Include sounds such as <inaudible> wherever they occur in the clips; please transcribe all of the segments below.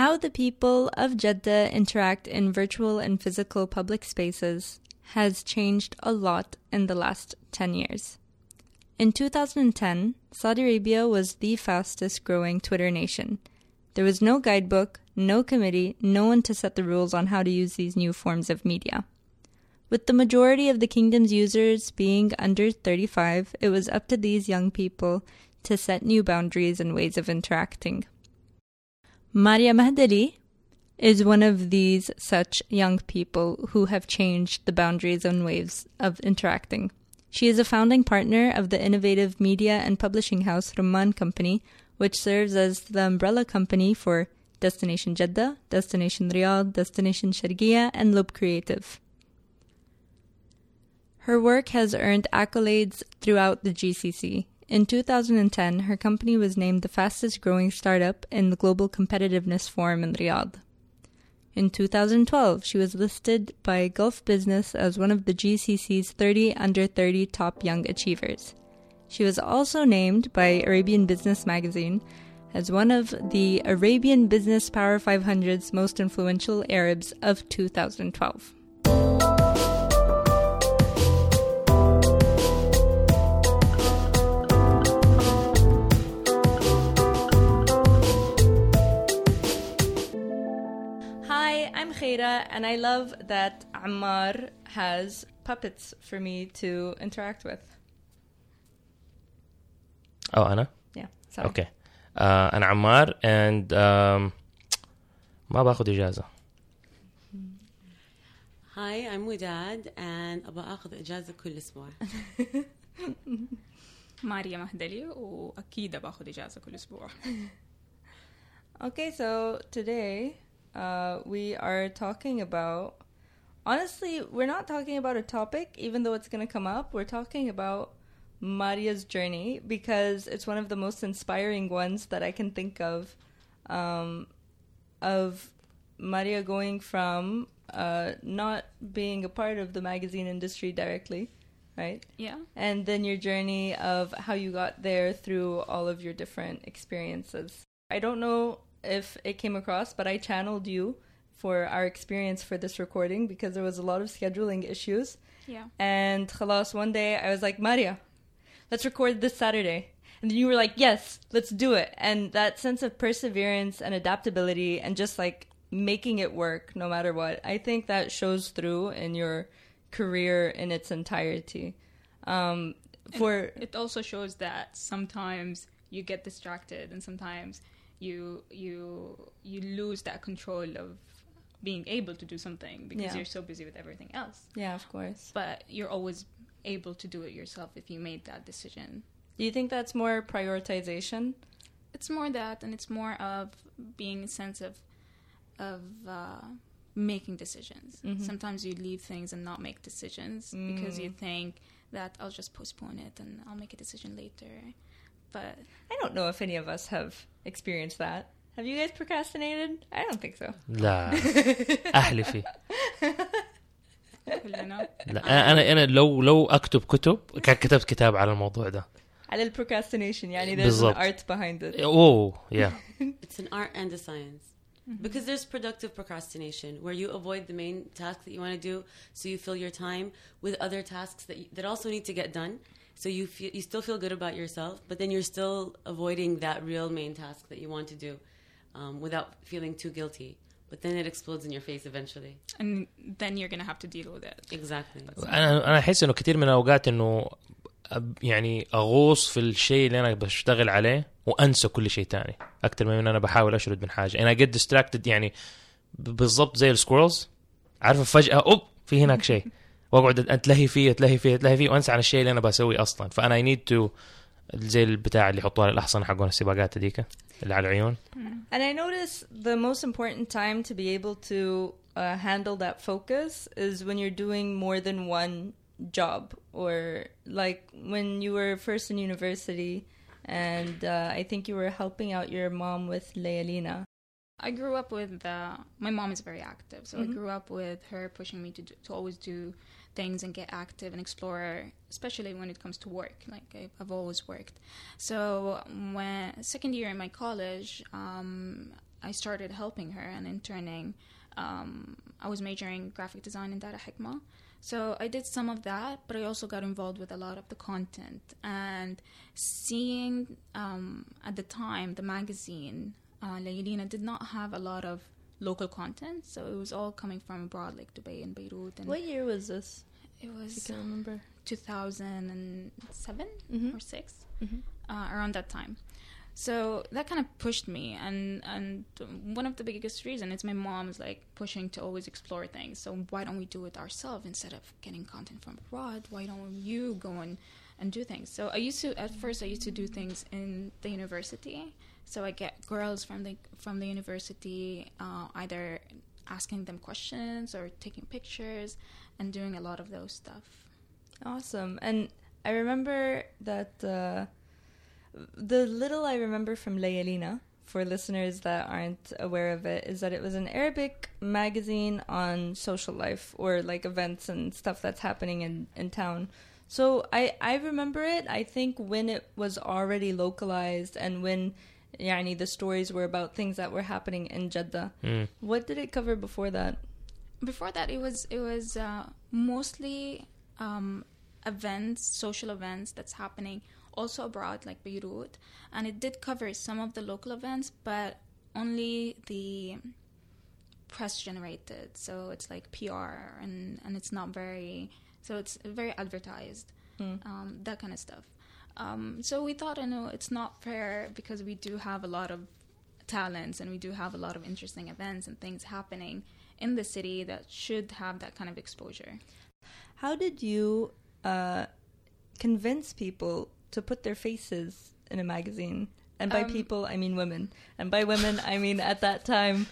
How the people of Jeddah interact in virtual and physical public spaces has changed a lot in the last 10 years. In 2010, Saudi Arabia was the fastest growing Twitter nation. There was no guidebook, no committee, no one to set the rules on how to use these new forms of media. With the majority of the kingdom's users being under 35, it was up to these young people to set new boundaries and ways of interacting. Maria Mahdali is one of these such young people who have changed the boundaries and ways of interacting. She is a founding partner of the innovative media and publishing house Rumman Company, which serves as the umbrella company for Destination Jeddah, Destination Riyadh, Destination Sharqiya, and Lub Creative. Her work has earned accolades throughout the GCC. In 2010, her company was named the fastest growing startup in the Global Competitiveness Forum in Riyadh. In 2012, she was listed by Gulf Business as one of the GCC's 30 under 30 top young achievers. She was also named by Arabian Business magazine as one of the Arabian Business Power 500's most influential Arabs of 2012. Khaira, and I love that Ammar has puppets for me to interact with. Oh, أنا؟ Yeah, sorry. اوكي آه انا عمار and um, ما باخذ اجازه Hi, I'm Widad and أبغى أخذ إجازة كل أسبوع. <laughs> ماريا مهدلي واكيد باخذ اجازه كل اسبوع Okay, so today uh, we are talking about. Honestly, we're not talking about a topic, even though it's going to come up. We're talking about Maria's journey because it's one of the most inspiring ones that I can think of. Um, of Maria going from uh, not being a part of the magazine industry directly, right? yeah and then your journey of how you got there through all of your different experiences. I don't know if it came across, but I channeled you for our experience for this recording because there was a lot of scheduling issues. yeah And khalas, one day I was like, Maria, let's record this Saturday. And then you were like, yes, let's do it. And that sense of perseverance and adaptability and just like making it work no matter what, I think that shows through in your career in its entirety. Um, for it also shows that sometimes you get distracted and sometimes you you you lose that control of being able to do something because Yeah. you're so busy with everything else yeah, of course. but you're always able to do it yourself if you made that decision Do you think that's more prioritization? it's more that and it's more of being a sense of of uh, making decisions Mhm. sometimes you leave things and not make decisions because you think that i'll just postpone it and i'll make a decision later but I don't know if any of us have experienced that. Have you guys procrastinated? I don't think so. <laughs> لا اهلي فيه كلنا لا انا انا لو لو اكتب كتب كان كتبت كتاب على الموضوع ده على ال procrastination يعني there's بالضبط. an art behind it. اوه يا <laughs> It's an art and a science. Because there's productive procrastination where you avoid the main task that you want to do, so you fill your time with other tasks that, you, that also need to get done. So you feel, you still feel good about yourself, but then you're still avoiding that real main task that you want to do um, without feeling too guilty. But then it explodes in your face eventually. and then you're gonna have to deal with it Exactly. انا انا احس انه كثير من الاوقات انه أب- يعني اغوص في الشيء اللي انا بشتغل عليه وانسى كل شيء تاني اكثر من انه انا بحاول اشرد من حاجه انا جيت ديستراكتد يعني ب- بالضبط زي السكورلز عارفه فجاه اوب في هناك شيء واقعد اتلهي فيه اتلهي فيه اتلهي فيه وانسى عن الشيء اللي انا بسويه اصلا فانا اي نيد تو زي البتاع اللي يحطوها الاحصنه حقون السباقات هذيك اللي على العيون mm. And I notice the most important time to be able to uh, handle that focus is when you're doing more than one job or like when you were first in university and uh, I think you were helping out your mom with Layalina. I grew up with uh, my mom is very active, so mm-hmm. I grew up with her pushing me to do, to always do things and get active and explore, especially when it comes to work. Like I've, always worked. So when second year in my college, um, I started helping her and interning. Um, I was majoring graphic design in Dar Al-Hekma. So I did some of that, but I also got involved with a lot of the content and seeing um, at the time the magazine uh, did not have a lot of local content, so it was all coming from abroad, like Dubai and Beirut. And What year was this? it was you can remember. 2007 Mhm. or 6 Mhm. uh, around that time so that kind of pushed me and and one of the biggest reasons is my mom's like pushing to always explore things so why don't we do it ourselves instead of getting content from abroad why don't you go and and do things so i used to at first i used to do things in the university so i get girls from the from the university uh, either asking them questions or taking pictures and doing a lot of those stuff Awesome. And I remember that uh, the little I remember from Layalina, for listeners that aren't aware of it, is that it was an Arabic magazine on social life or like events and stuff that's happening in, in town. So I, I remember it, I think, when it was already localized and when yani, the stories were about things that were happening in Jeddah. Mm. What did it cover before that? before that it was it was uh, mostly um, events social events that's happening also abroad like beirut and it did cover some of the local events but only the press generated so it's like pr and and it's not very so it's very advertised Mm. um, that kind of stuff um, so we thought you know it's not fair because we do have a lot of talents and we do have a lot of interesting events and things happening in the city that should have that kind of exposure. How did you uh, convince people to put their faces in a magazine? And by Um, people, I mean women. And by women, I mean at that time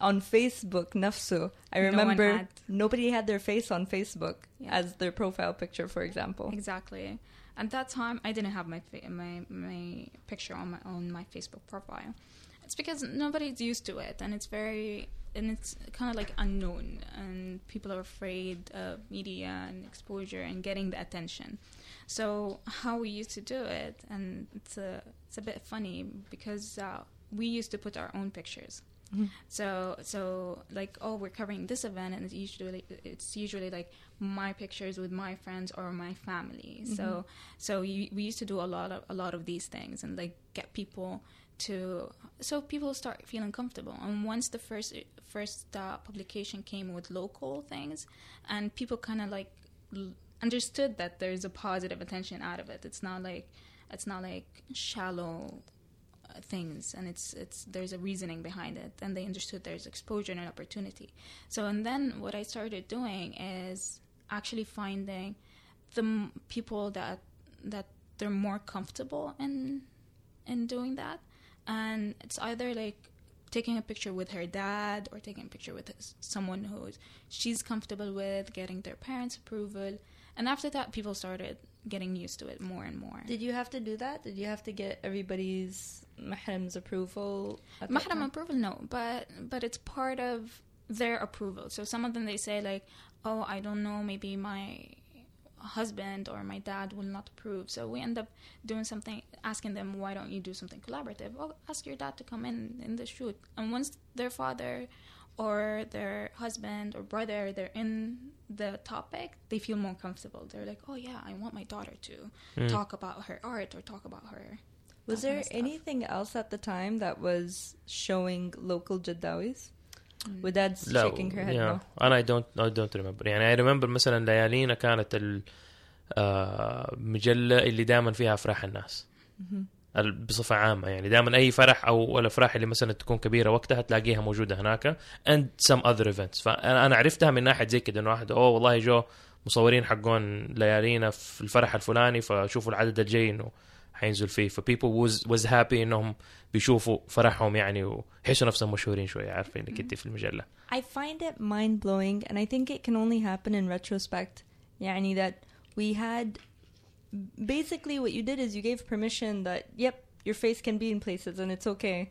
on Facebook, nafsu. I No remember had. nobody had their face on Facebook Yeah. as their profile picture, for example. Exactly. At that time, I didn't have my my my picture on my on my Facebook profile. It's because nobody's used to it, and it's very and it's kind of like unknown, and people are afraid of media and exposure and getting the attention. So how we used to do it, and it's a it's a bit funny because uh, we used to put our own pictures. Mhm. So so like oh we're covering this event and it's usually it's usually like my pictures with my friends or my family. So so you, we used to do a lot of a lot of these things and like get people to so people start feeling comfortable. And once the first first uh, publication came with local things, and people kind of like l- understood that there's a positive attention out of it. It's not like it's not like shallow things and it's it's there's a reasoning behind it and they understood there's exposure and opportunity. So and then what i started doing is actually finding the m- people that that they're more comfortable in in doing that. And it's either like taking a picture with her dad or taking a picture with someone who she's comfortable with getting their parents approval. And after that people started getting used to it more and more Did you have to do that? Did you have to get everybody's mahram's approval? Mahram approval, no, but but it's part of their approval. So some of them they say like, oh, I don't know, maybe my husband or my dad will not approve. So we end up doing something, asking them, why don't you do something collaborative? Well, ask your dad to come in in the shoot, and once their father or their husband or brother they're in the topic they feel more comfortable they're like oh yeah i want my daughter to Mm. talk about her art or talk about her Was that kind there of stuff. anything else at the time that was showing local Jaddawis? Mm. With dad's لا shaking her head yeah. no. انا I don't I don't remember يعني I remember مثلا ليالينا كانت ال- آه، المجله اللي دائما فيها افراح الناس ال- بصفة عامة. يعني دائما أي فرح أو الافراح اللي مثلا تكون كبيرة وقتها تلاقيها موجودة هناك and some other events. فانا أنا عرفتها من ناحية زي كده إنه واحد أوه والله جو مصورين حقون ليالينا في الفرح الفلاني فشوفوا العدد الجاي إنه حينزل فيه. ف people was was happy إنهم بيشوفوا فرحهم يعني ويحسوا نفسهم مشهورين شوية عارفين إنك أنت في المجلة. I find it mind blowing, and I think it can only happen in retrospect. Yani that we had basically what you did is you gave permission that yep, your face can be in places and it's okay.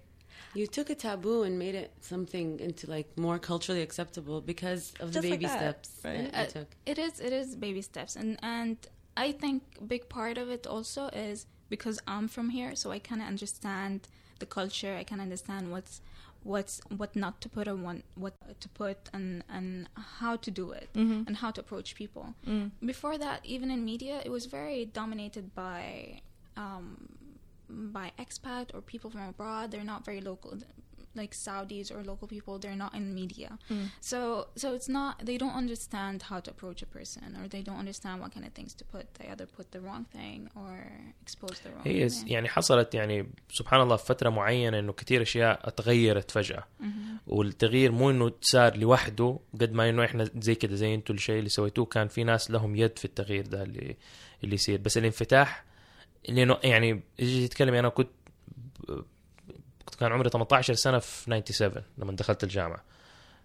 You took a taboo and made it something into like more culturally acceptable because of the Just like baby that, steps right? that you Uh, took. It is it is baby steps and and I think big part of it also is because I'm from here so I kind of understand the culture I can understand what's what's what not to put and what what to put and and how to do it Mhm. and how to approach people. Mm. Before that, even in media, it was very dominated by um, by expat or people from abroad. They're not very local, like Saudis or local people. They're not in media, Mm. so so it's not. They don't understand how to approach a person, or they don't understand what kind of things to put. They either put the wrong thing or expose the wrong. هي thing. يعني حصلت يعني سبحان الله في فترة معينة إنه كثير أشياء تغيرت فجأة Mhm. والتغيير مو إنه صار لوحده قد ما إنه إحنا زي كده زي أنتم الشيء اللي سويتوه كان في ناس لهم يد في التغيير ده اللي اللي يصير بس الانفتاح لأنه يعني يجي تتكلم أنا كنت كنت كان عمري 18 سنة في 97 لما دخلت الجامعة.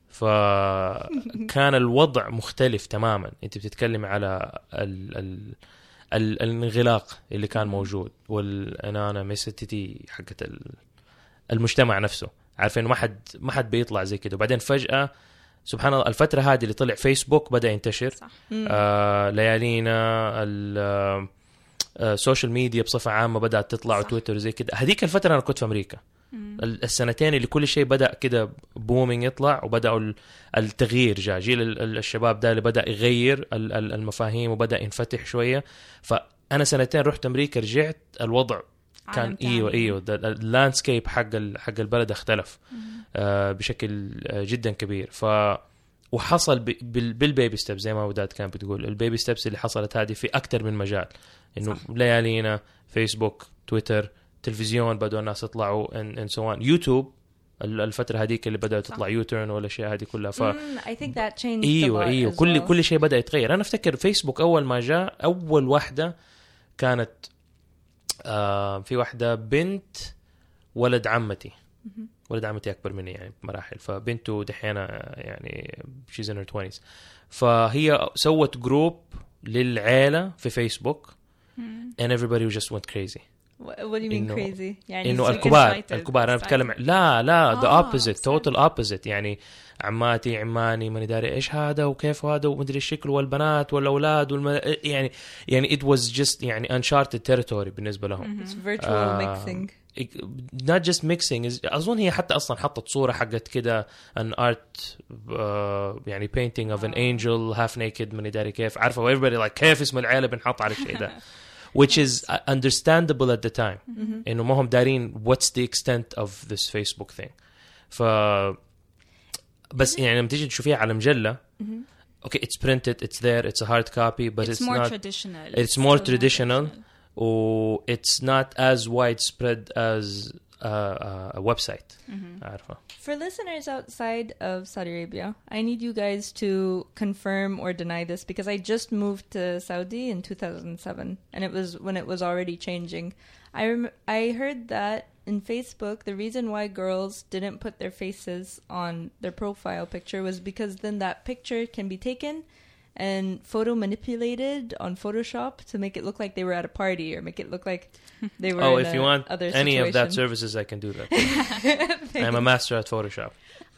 فكان <laughs> الوضع مختلف تماما. أنت بتتكلم على ال ال ال الانغلاق اللي كان موجود والانانيمسيتي حقت ال- المجتمع نفسه. عارف إنه ما حد ما حد بيطلع زي كده. وبعدين فجأة سبحان الله الفترة هذه اللي طلع فيسبوك بدأ ينتشر. صح. آه ليالينا ال- آه، آه، السوشيال ميديا بصفة عامة بدأت تطلع صح. وتويتر وزي كده. هذيك الفترة أنا كنت في أمريكا. السنتين اللي كل شيء بدأ كده بومينج يطلع وبدأوا ال- التغيير. جاء جيل ال- ال- الشباب ده اللي بدأ يغير ال- ال- المفاهيم وبدأ ينفتح شوية. فأنا سنتين رحت أمريكا رجعت الوضع كان. إيوه إيوه. اللاندسكيب حق حق البلد اختلف. آه، بشكل آه، جدا كبير. ف وحصل بالبيبي ستيب زي ما وداد كانت بتقول. البيبي ستيبس اللي حصلت هذه في أكثر من مجال. إنه. ليالينا فيسبوك تويتر تلفزيون بدأوا الناس يطلعوا ان ان سواء يوتيوب ال- الفترة هذيك اللي بدأت. تطلع يوتيرن والأشياء هذه كلها. ف Mm, أيوه أيوه. كل well. كل شيء بدأ يتغير. أنا أفتكر فيسبوك أول ما جاء أول واحدة كانت آه في واحدة بنت ولد عمتي. ولد عمتي أكبر مني يعني بمراحل. فبنته دحين آه، يعني شيز ان 20 فهي سوت جروب للعيلة في فيسبوك and everybody just went crazy. What, do you mean إنه- crazy? يعني إنه الكبار. الكبار أنا. بتكلم لا لا ذا اوبوزيت توتال اوبوزيت يعني عماتي عماني ماني داري إيش هذا وكيف هذا ومدري الشكل والبنات والأولاد والم... يعني يعني it was just يعني uncharted territory بالنسبة لهم It's virtual آه، mixing. not just mixing is أظن هي حتى أصلا حطت صورة حقت كده an art uh, يعني painting of an آه. angel half naked ماني داري كيف عارفة everybody like كيف اسم العيله بنحط على الشيء ده <laughs> which is uh, understandable at the time Mhm. انه ما هم دارين what's the extent of this Facebook thing ف بس يعني لما تيجي تشوفيها على مجله Mhm. okay it's printed it's there it's a hard copy but it's, it's, more not traditional. it's more still traditional. و it's not as widespread as uh, a, a website. Mm-hmm. For listeners outside of Saudi Arabia, I need you guys to confirm or deny this because I just moved to Saudi in 2007 and it was when it was already changing. I rem- I heard that in Facebook, the reason why girls didn't put their faces on their profile picture was because then that picture can be taken and photo manipulated on Photoshop to make it look like they were at a party or make it look like they were oh in if a you want other any of that services I can do that <laughs> <laughs> I'm a master at Photoshop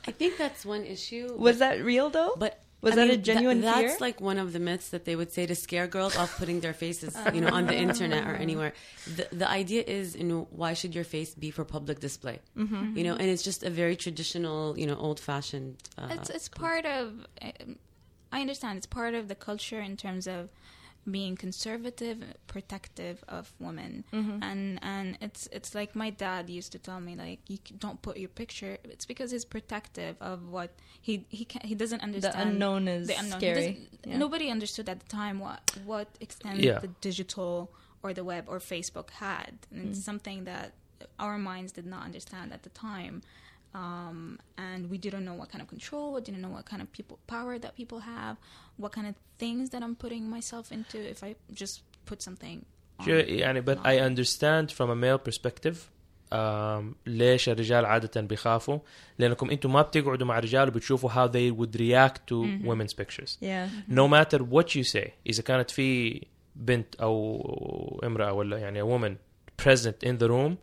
I think that's one issue. Was but- that real though? But Was I that a mean, tha- genuine That's fear? like one of the myths that they would say to scare girls off putting their faces, <laughs> you know, on the internet or anywhere. The the idea is, you know, why should your face be for public display? Mm-hmm. You know, and it's just a very traditional, you know, old fashioned. Uh, it's it's part of. I understand it's part of the culture in terms of being conservative, protective of women, Mm-hmm. and and it's it's like my dad used to tell me like you don't put your picture. It's because he's protective of what he he can, he doesn't the understand unknown is the unknown. He scary. Yeah. Nobody understood at the time what what extent Yeah. the digital or the web or Facebook had, and it's Mm. something that our minds did not understand at the time. Um, and we didn't know what kind of control, we didn't know what kind of people power that people have, what kind of things that I'm putting myself into if I just put something. on. شو يعني but I understand from a male perspective um, ليش الرجال عادة بيخافوا لأنكم أنتم ما بتقعدوا مع رجال وبتشوفوا how they would react to Mhm. women's pictures Yeah. no matter what you say إذا كانت في بنت أو امرأة ولا يعني a woman present in the room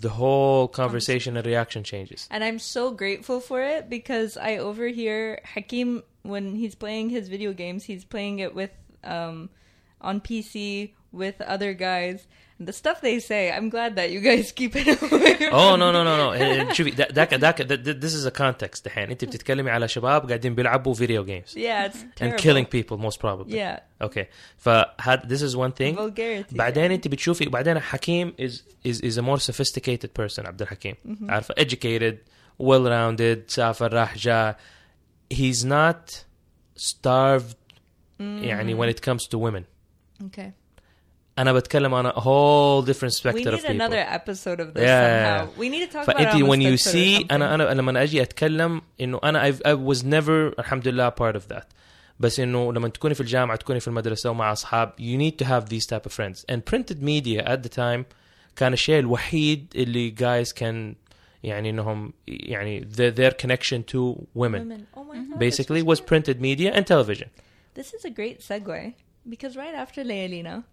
the whole conversation. and reaction changes. And I'm so grateful for it because I overhear Hakim when he's playing his video games, he's playing it with um on PC with other guys The stuff they say, I'm glad that you guys <laughs> keep it away. اوه نو نو نو نو شوفي ذاك ذاك ذس از ا كونتكست دحين انت <laughs> بتتكلمي على شباب قاعدين بيلعبوا فيديو جيمز yeah, it's and terrible. killing people most probably Yeah, اوكي فهذا this is one thing vulgarity. بعدين انت بتشوفي بعدين حكيم is is is a more sophisticated person عبد الحكيم عارفه educated well rounded سافر راح جاء he's not starved يعني when it comes to women Okay. انا بتكلم on a whole different spectrum of people. We need another episode of this yeah. somehow. We need to talk about it when you see انا انا لما اجي اتكلم انه انا I, I was never الحمد لله part of that. بس انه لما تكوني في الجامعه تكوني في المدرسه ومع اصحاب you need to have these type of friends and printed media at the time كان الشيء الوحيد اللي guys can يعني انهم يعني their, their connection to women, women. Oh my God, basically was printed media and television. This is a great segue because right after Layalina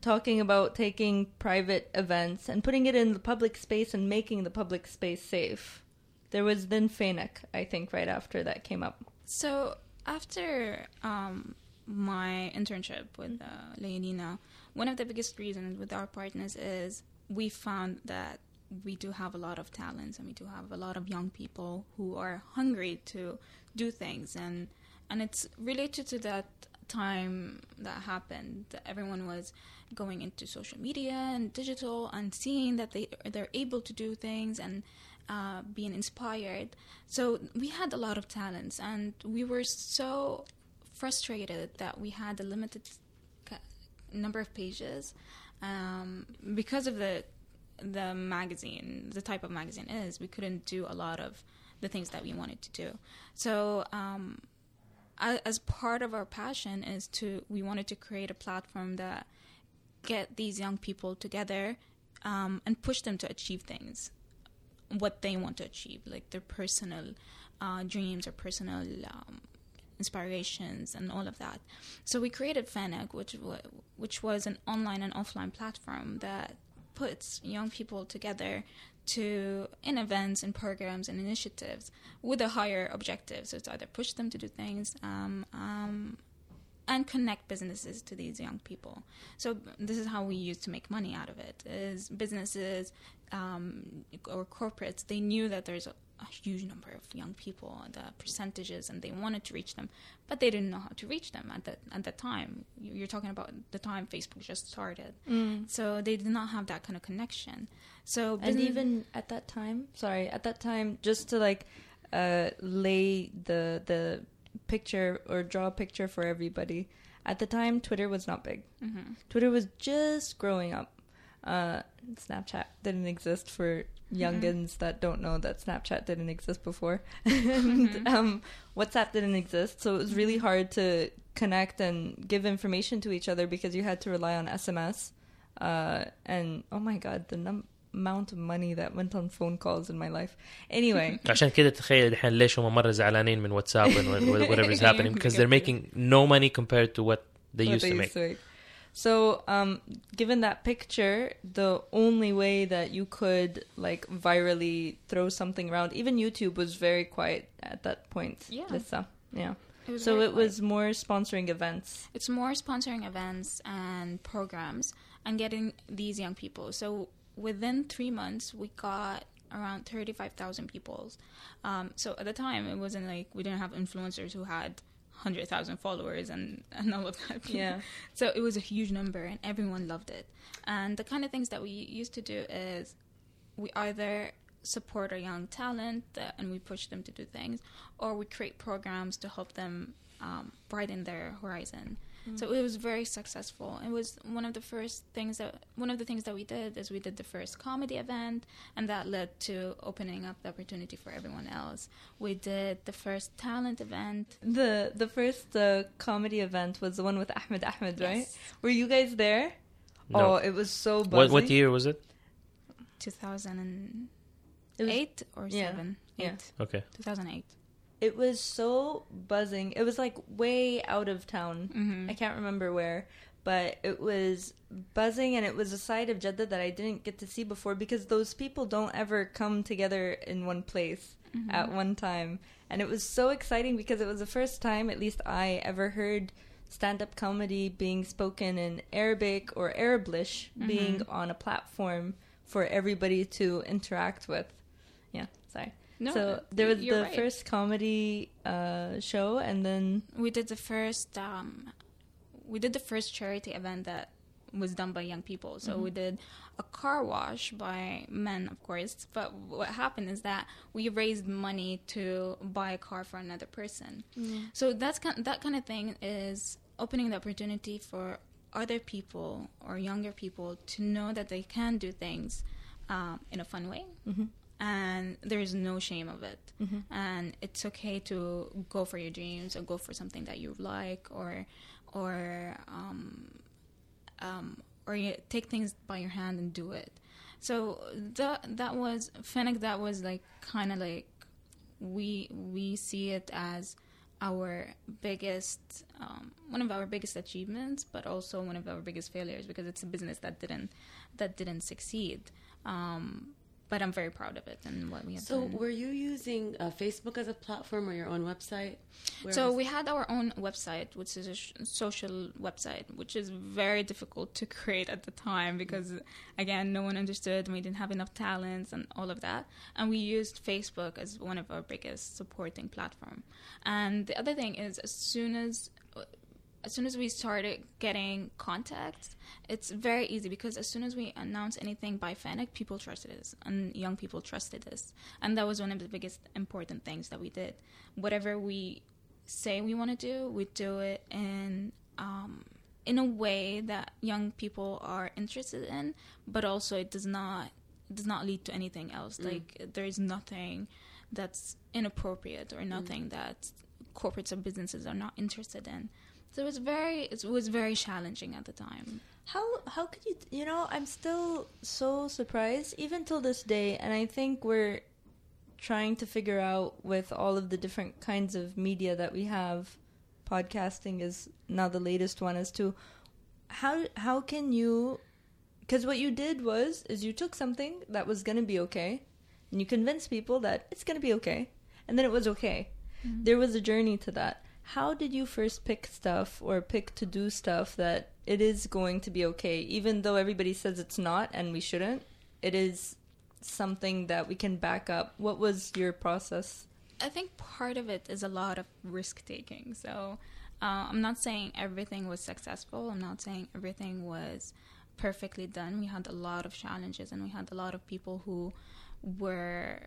talking about taking private events and putting it in the public space and making the public space safe, there was then FANUC, I think, right after that came up. So after um, my internship with uh, Layalina, one of the biggest reasons with our partners is we found that we do have a lot of talents and we do have a lot of young people who are hungry to do things. And and it's related to that time that happened. Everyone was going into social media and digital and seeing that they they're able to do things and uh, being inspired. So we had a lot of talents and we were so frustrated that we had a limited number of pages um, because of the the magazine the type of magazine is we couldn't do a lot of the things that we wanted to do. So um, as part of our passion is to we wanted to create a platform that get these young people together um, and push them to achieve things what they want to achieve like their personal uh, dreams or personal um, inspirations and all of that. So we created FANUC which wa- which was an online and offline platform that puts young people together to in events and programs and initiatives with a higher objective. So it's either push them to do things um, um, and connect businesses to these young people. So this is how we used to make money out of it. Is businesses um, or corporates they knew that there's a, a huge number of young people, the percentages, and they wanted to reach them, but they didn't know how to reach them at that at that time. You- You're talking about the time Facebook just started, so they did not have that kind of connection. So And business- even at that time, sorry, at that time, just to like uh, lay the the picture or draw a picture for everybody. At the time, Twitter was not big. Mhm. Twitter was just growing up. Uh, Snapchat didn't exist for youngins that don't know that Snapchat didn't exist before. <laughs> and, um, WhatsApp didn't exist, so it was really hard to connect and give information to each other because you had to rely on SMS. Uh, and oh my god, the num- amount of money that went on phone calls in my life. Anyway, <laughs> عشان كده تخيل الحين ليش هم مره زعلانين من واتساب and whatever is happening because <laughs> they're making no money compared to what they what used to make. make. So, um, given that picture, the only way that you could like virally throw something around, even YouTube was very quiet at that point. Yeah. Lisa. yeah. It was So very it was more sponsoring events. It's more sponsoring events and programs and getting these young people. So within three months, we got around 35,000 people. Um, so at the time, it wasn't like we didn't have influencers who had 100,000 followers and, and all of that. <laughs> Yeah. So it was a huge number and everyone loved it. And the kind of things that we used to do is we either support our young talent uh, and we push them to do things, or we create programs to help them um, brighten their horizon. So it was very successful. It was one of the first things that one of the things that we did is we did the first comedy event, and that led to opening up the opportunity for everyone else. We did the first talent event. The the first uh, comedy event was the one with Ahmed Ahmed, right? Were you guys there? No. Oh, it was so buzzy. What, what year was it? 2008 or yeah, 7 yeah. 8 Okay. 2008 It was so buzzing. It was like way out of town. Mhm. I can't remember where, but it was buzzing and it was a side of Jeddah that I didn't get to see before because those people don't ever come together in one place at one time. And it was so exciting because it was the first time, at least I ever heard stand-up comedy being spoken in Arabic or Arablish being on a platform for everybody to interact with. Yeah, sorry. No, so there was the right. first comedy uh, show, and then we did the first um, we did the first charity event that was done by young people. So we did a car wash by men of course. But what happened is that we raised money to buy a car for another person. So that's kind that kind of thing is opening the opportunity for other people or younger people to know that they can do things um, in a fun way and there's no shame of it. And it's okay to go for your dreams or go for something that you like or or um, um, or you take things by your hand and do it. So that that was Fennec that was like kind of like we we see it as our biggest um, one of our biggest achievements but also one of our biggest failures because it's a business that didn't that didn't succeed. Um, but I'm very proud of it and what we have So, done. were you using uh, Facebook as a platform or your own website? Where So we had our own website, which is a sh- social website, which is very difficult to <laughs> create at the time because, again, no one understood and we didn't have enough talents and all of that. And we used Facebook as one of our biggest supporting platform. And the other thing is, as soon as as soon as we started getting contacts, it's very easy because as soon as we announce anything by Fennec, people trusted us and young people trusted us. And that was one of the biggest important things that we did. Whatever we say we want to do, we do it in um, in a way that young people are interested in, but also it does not does not lead to anything else. Like there is nothing that's inappropriate or nothing that corporates or businesses are not interested in. So it was very it was very challenging at the time. How how could you you know I'm still so surprised even till this day and I think we're trying to figure out with all of the different kinds of media that we have podcasting is now the latest one as to how how can you cuz what you did was is you took something that was going to be okay and you convinced people that it's going to be okay and then it was okay mm-hmm. there was a journey to that. How did you first pick stuff or pick to do stuff that it is going to be okay, even though everybody says it's not and we shouldn't? It is something that we can back up. What was your process? I think part of it is a lot of risk taking. So uh, I'm not saying everything was successful. I'm not saying everything was perfectly done. We had a lot of challenges, and we had a lot of people who were.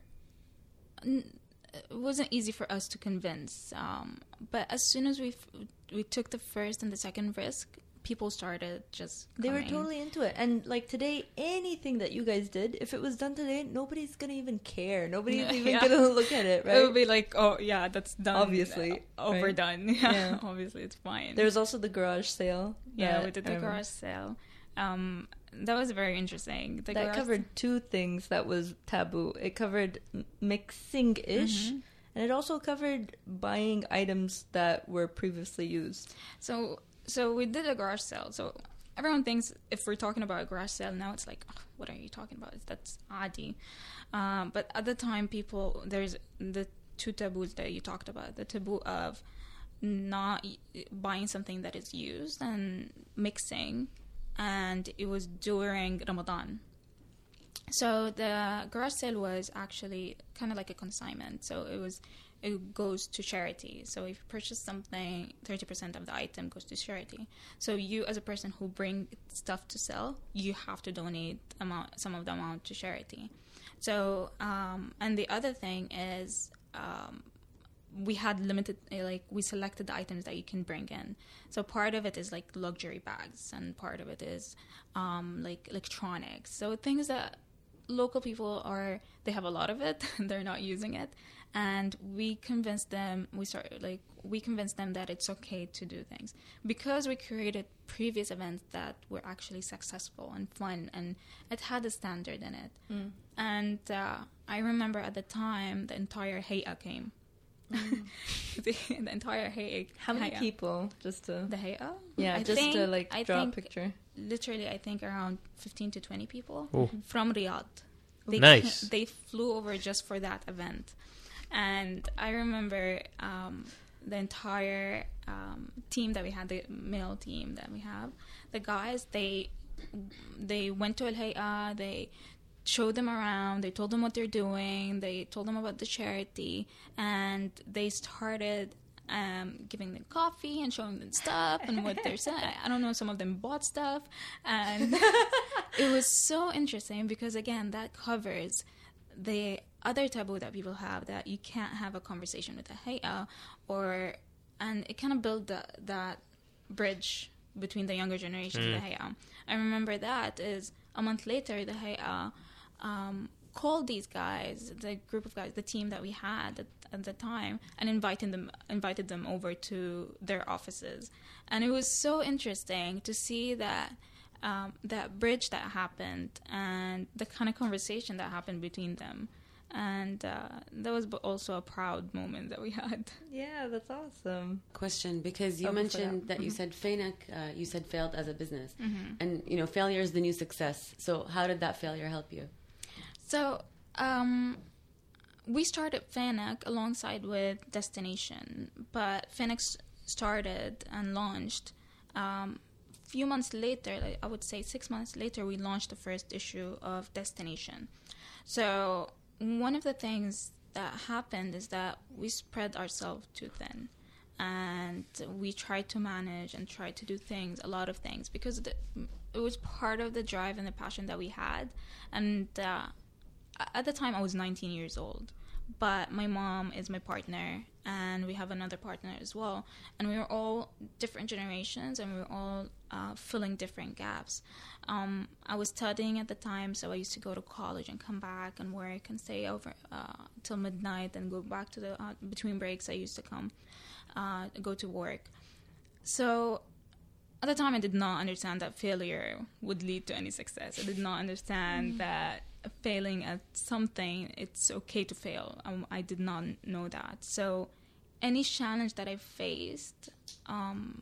It wasn't easy for us to convince, um, but as soon as we f- we took the first and the second risk, people started just. They were totally into it. And like today, anything that you guys did, if it was done today, nobody's gonna even care. Nobody's Yeah. <laughs> even Yeah. gonna <laughs> look at it, It would be like, oh yeah, that's done. Obviously, uh, overdone. <laughs> Yeah, Yeah. obviously it's fine. There was also the garage sale. Yeah, we did the garage sale. Um, that was very interesting. The that garage covered two things that was taboo. It covered mixing ish, Mhm. and it also covered buying items that were previously used. So, so we did a garage sale. So everyone thinks if we're talking about a garage sale now, it's like, "Ugh, what are you talking about? That's adi. Um, but at the time, people there's the two taboos that you talked about. The taboo of not buying something that is used and mixing, and it was during Ramadan. So the garage sale was actually kind of like a consignment. So it was it goes to charity. So if you purchase something, thirty percent of the item goes to charity. So you, as a person who bring stuff to sell, you have to donate amount some of the amount to charity. So um, and the other thing is. Um, we had limited uh, like we selected the items that you can bring in. So part of it is like luxury bags and part of it is um, like electronics. So things that local people are they have a lot of it <laughs> and they're not using it. And we convinced them we started like we convinced them that it's okay to do things. Because we created previous events that were actually successful and fun and it had a standard in it. And uh, i remember at the time the entire hay'a came <laughs> the, the entire hay'a How many hay'a. people? Just to the hay'a yeah, I just to like I draw a picture. literally i think around 15 to 20 people Oh. from riyadh they Nice. they flew over just for that event and i remember um, the entire um, team that we had, the male team that we have, the guys they they went to Al Hay'a, they showed them around, they told them what they're doing, they told them about the charity, and they started um, giving them coffee and showing them stuff and what they're saying. I don't know, some of them bought stuff, and <laughs> it was so interesting because again, that covers the other taboo that people have that you can't have a conversation with a hay'a or and it kind of built that that bridge between the younger generation and the hay'a. I remember that is a month later the hay'a um, called these guys, the group of guys, the team that we had at, at the time, and invited them invited them over to their offices, and it was so interesting to see that. Um, that bridge that happened and the kind of conversation that happened between them and uh, that was also a proud moment that we had <laughs> Yeah, that's awesome. Question because you Oh, mentioned that, you said FANAC, uh, you said failed as a business, and you know failure is the new success. So how did that failure help you? So, um, we started FANAC alongside with Destination, but s- started and launched. Um, a few months later, like I would say six months later, we launched the first issue of Destination. So, one of the things that happened is that we spread ourselves too thin. And we tried to manage and tried to do things, a lot of things, because it was part of the drive and the passion that we had. And uh, at the time I was 19 years old, but my mom is my partner, and we have another partner as well, and we were all different generations, and we were all uh, filling different gaps. Um, I was studying at the time, so I used to go to college and come back and work and stay over uh, till midnight and go back to the uh, between breaks. I used to come uh, go to work. So at the time, I did not understand that failure would lead to any success. I did not understand that failing at something, it's okay to fail. Um, I did not know that. So, any challenge that I faced, um,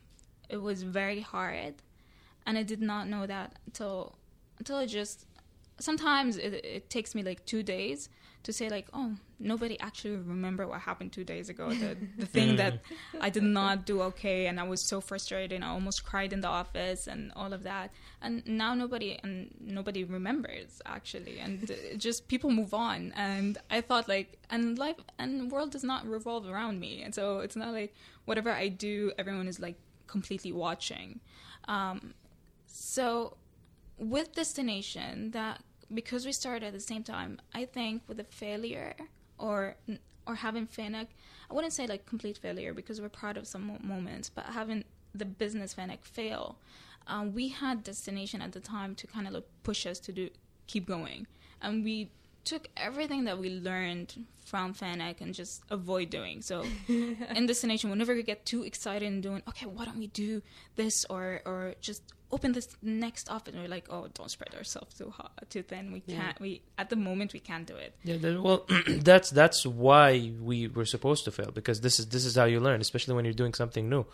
it was very hard, and I did not know that until until I just. Sometimes it, it takes me like two days to say like, oh, nobody actually remember what happened two days ago. The <laughs> the thing that I did not do okay, and I was so frustrated, and I almost cried in the office, and all of that. And now nobody and nobody remembers actually, and <laughs> just people move on. And I thought like, and life and world does not revolve around me, and so it's not like whatever I do, everyone is like completely watching. Um, so with destination that because we started at the same time i think with a failure or or having FANAC, I wouldn't say like complete failure because we're proud of some moments, but having the business FANAC fail, um, we had destination at the time to kind of like push us to do keep going, and we took everything that we learned from FANAC and just avoid doing. So <laughs> in destination, whenever we get too excited and doing, okay, why don't we do this or or just open this next office? And we're like, oh, don't spread ourselves too hot, too thin. We can't. We at the moment we can't do it. Yeah, that, well, <clears throat> that's that's why we were supposed to fail because this is this is how you learn, especially when you're doing something new.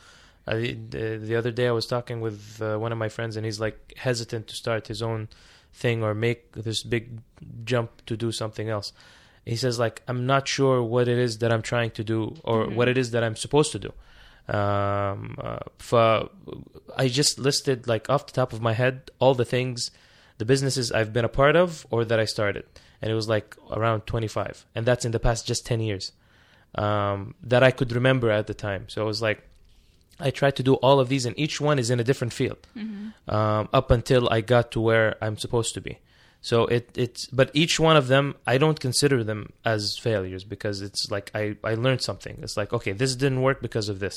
Uh, the, the other day, I was talking with uh, one of my friends, and he's like hesitant to start his own thing or make this big jump to do something else. He says like, I'm not sure what it is that I'm trying to do or Mhm. what it is that I'm supposed to do. Um, uh, for, I just listed like off the top of my head all the things, the businesses I've been a part of or that I started. And it was like around 25 and that's in the past just 10 years um, that i could remember at the time. So it was like i tried to do all of these and each one is in a different field Mm-hmm. um, up until i got to where i'm supposed to be so it it's but each one of them i don't consider them as failures because it's like i i learned something. It's like okay this didn't work because of this.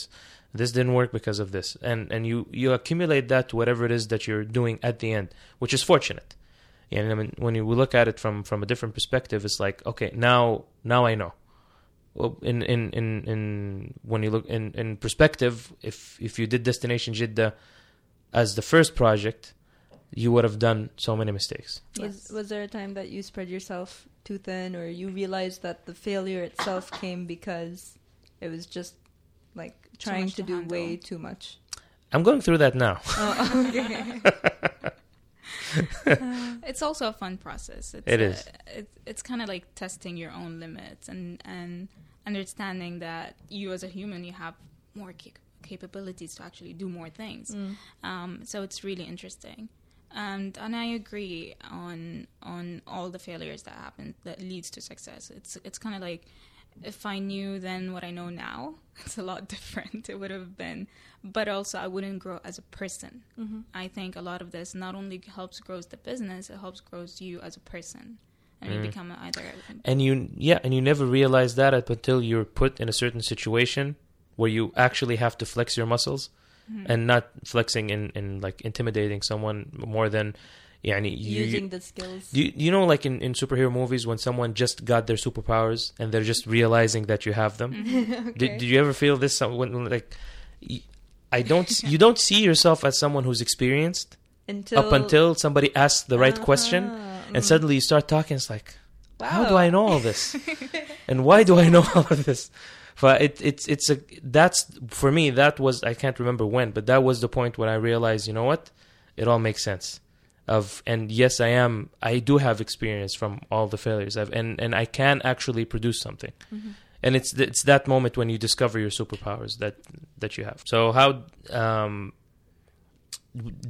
This didn't work because of this. And and you you accumulate that to whatever it is that you're doing at the end which is fortunate. And I mean, when you look at it from from a different perspective, it's like okay, now now I know. Well, in in in in when you look in in perspective, if if you did Destination Jeddah as the first project, you would have done so many mistakes. Was, was there a time that you spread yourself too thin, or you realized that the failure itself came because it was just like trying to to do handle. way too much? I'm going through that now. Oh, okay. <laughs> it's also a fun process. It's It a- is. It's, it's kind of like testing your own limits and and understanding that you as a human you have more cap- capabilities to actually do more things. Um, so it's really interesting. And and I agree on on all the failures that happen that leads to success. It's it's kind of like if I knew then what I know now, <laughs> it's a lot <laughs> different. It would have been, but also I wouldn't grow as a person. Mm-hmm. I think a lot of this not only helps grows the business, it helps grows you as a person, and you mm. become either and you yeah and you never realize that until you're put in a certain situation where you actually have to flex your muscles mm-hmm. and not flexing and, and like intimidating someone more than yeah, and you, using the skills. You, you know, like in, in superhero movies, when someone just got their superpowers and they're just realizing that you have them. Mm-hmm. <laughs> okay. did, did you ever feel this? When like, I don't. you don't see yourself as someone who's experienced until, up until somebody asks the right uh, question, uh-huh. and mm-hmm. suddenly you start talking. It's like, wow. how do I know all this? <laughs> and why do I know <laughs> all of this? But it, it's it's a that's for me that was I can't remember when, but that was the point when I realized you know what, it all makes sense. Of and yes, I am I do have experience from all the failures I've and and I can actually produce something. Mm-hmm. And it's it's that moment when you discover your superpowers that that you have. So how um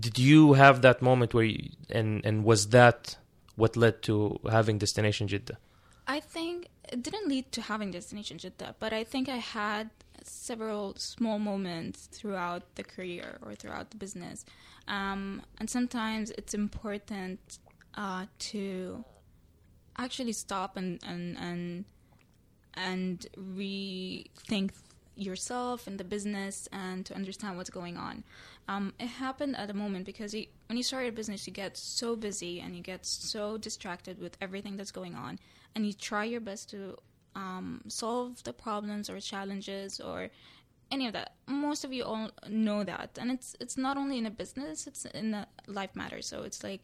did you have that moment where you and and was that what led to having destination Jeddah? I think it didn't lead to having Destination Jeddah, but I think I had several small moments throughout the career or throughout the business. Um, and sometimes it's important uh, to actually stop and, and, and, and rethink yourself and the business and to understand what's going on. Um, it happened at a moment because you, when you start a business, you get so busy and you get so distracted with everything that's going on, and you try your best to um, solve the problems or challenges or any of that. Most of you all know that, and it's it's not only in a business; it's in a life matters. So it's like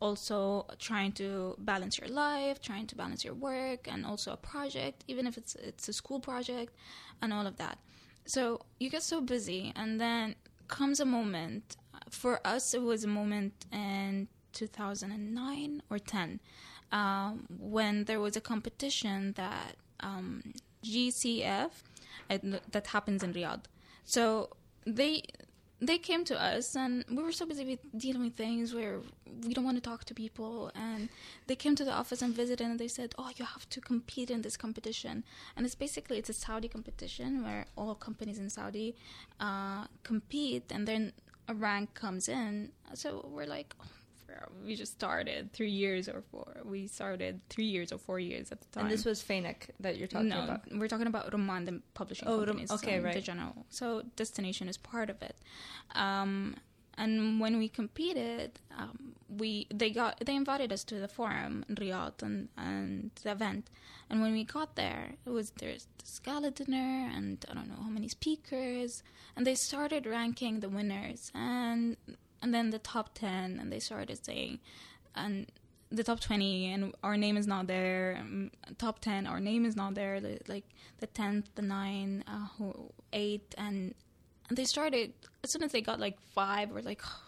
also trying to balance your life, trying to balance your work, and also a project, even if it's it's a school project, and all of that. So you get so busy, and then comes a moment. For us, it was a moment in 2009 or 10 um, when there was a competition that um, GCF that happens in Riyadh. So they they came to us and we were so busy with dealing with things where we don't want to talk to people. And they came to the office and visited and they said oh you have to compete in this competition. And it's basically it's a saudi competition where all companies in saudi uh, compete and then a rank comes in. So we're like oh, we just started three years or four we started three years or four years at the time And this was Fainak that you're talking no, about. we're talking about Roman, the publishing Oh, companies. okay, so right. The general. So Destination is part of it. Um, and when we competed, um, we they got they invited us to the forum in Riyadh and, and the event. And when we got there, it was there's this gala dinner and I don't know how many speakers, and they started ranking the winners and and then the top ten, and they started saying, and the top 20 and our name is not there um, top 10 our name is not there li- like the 10th the 9th uh, who- 8th and and they started as soon as they got like 5 we're like oh,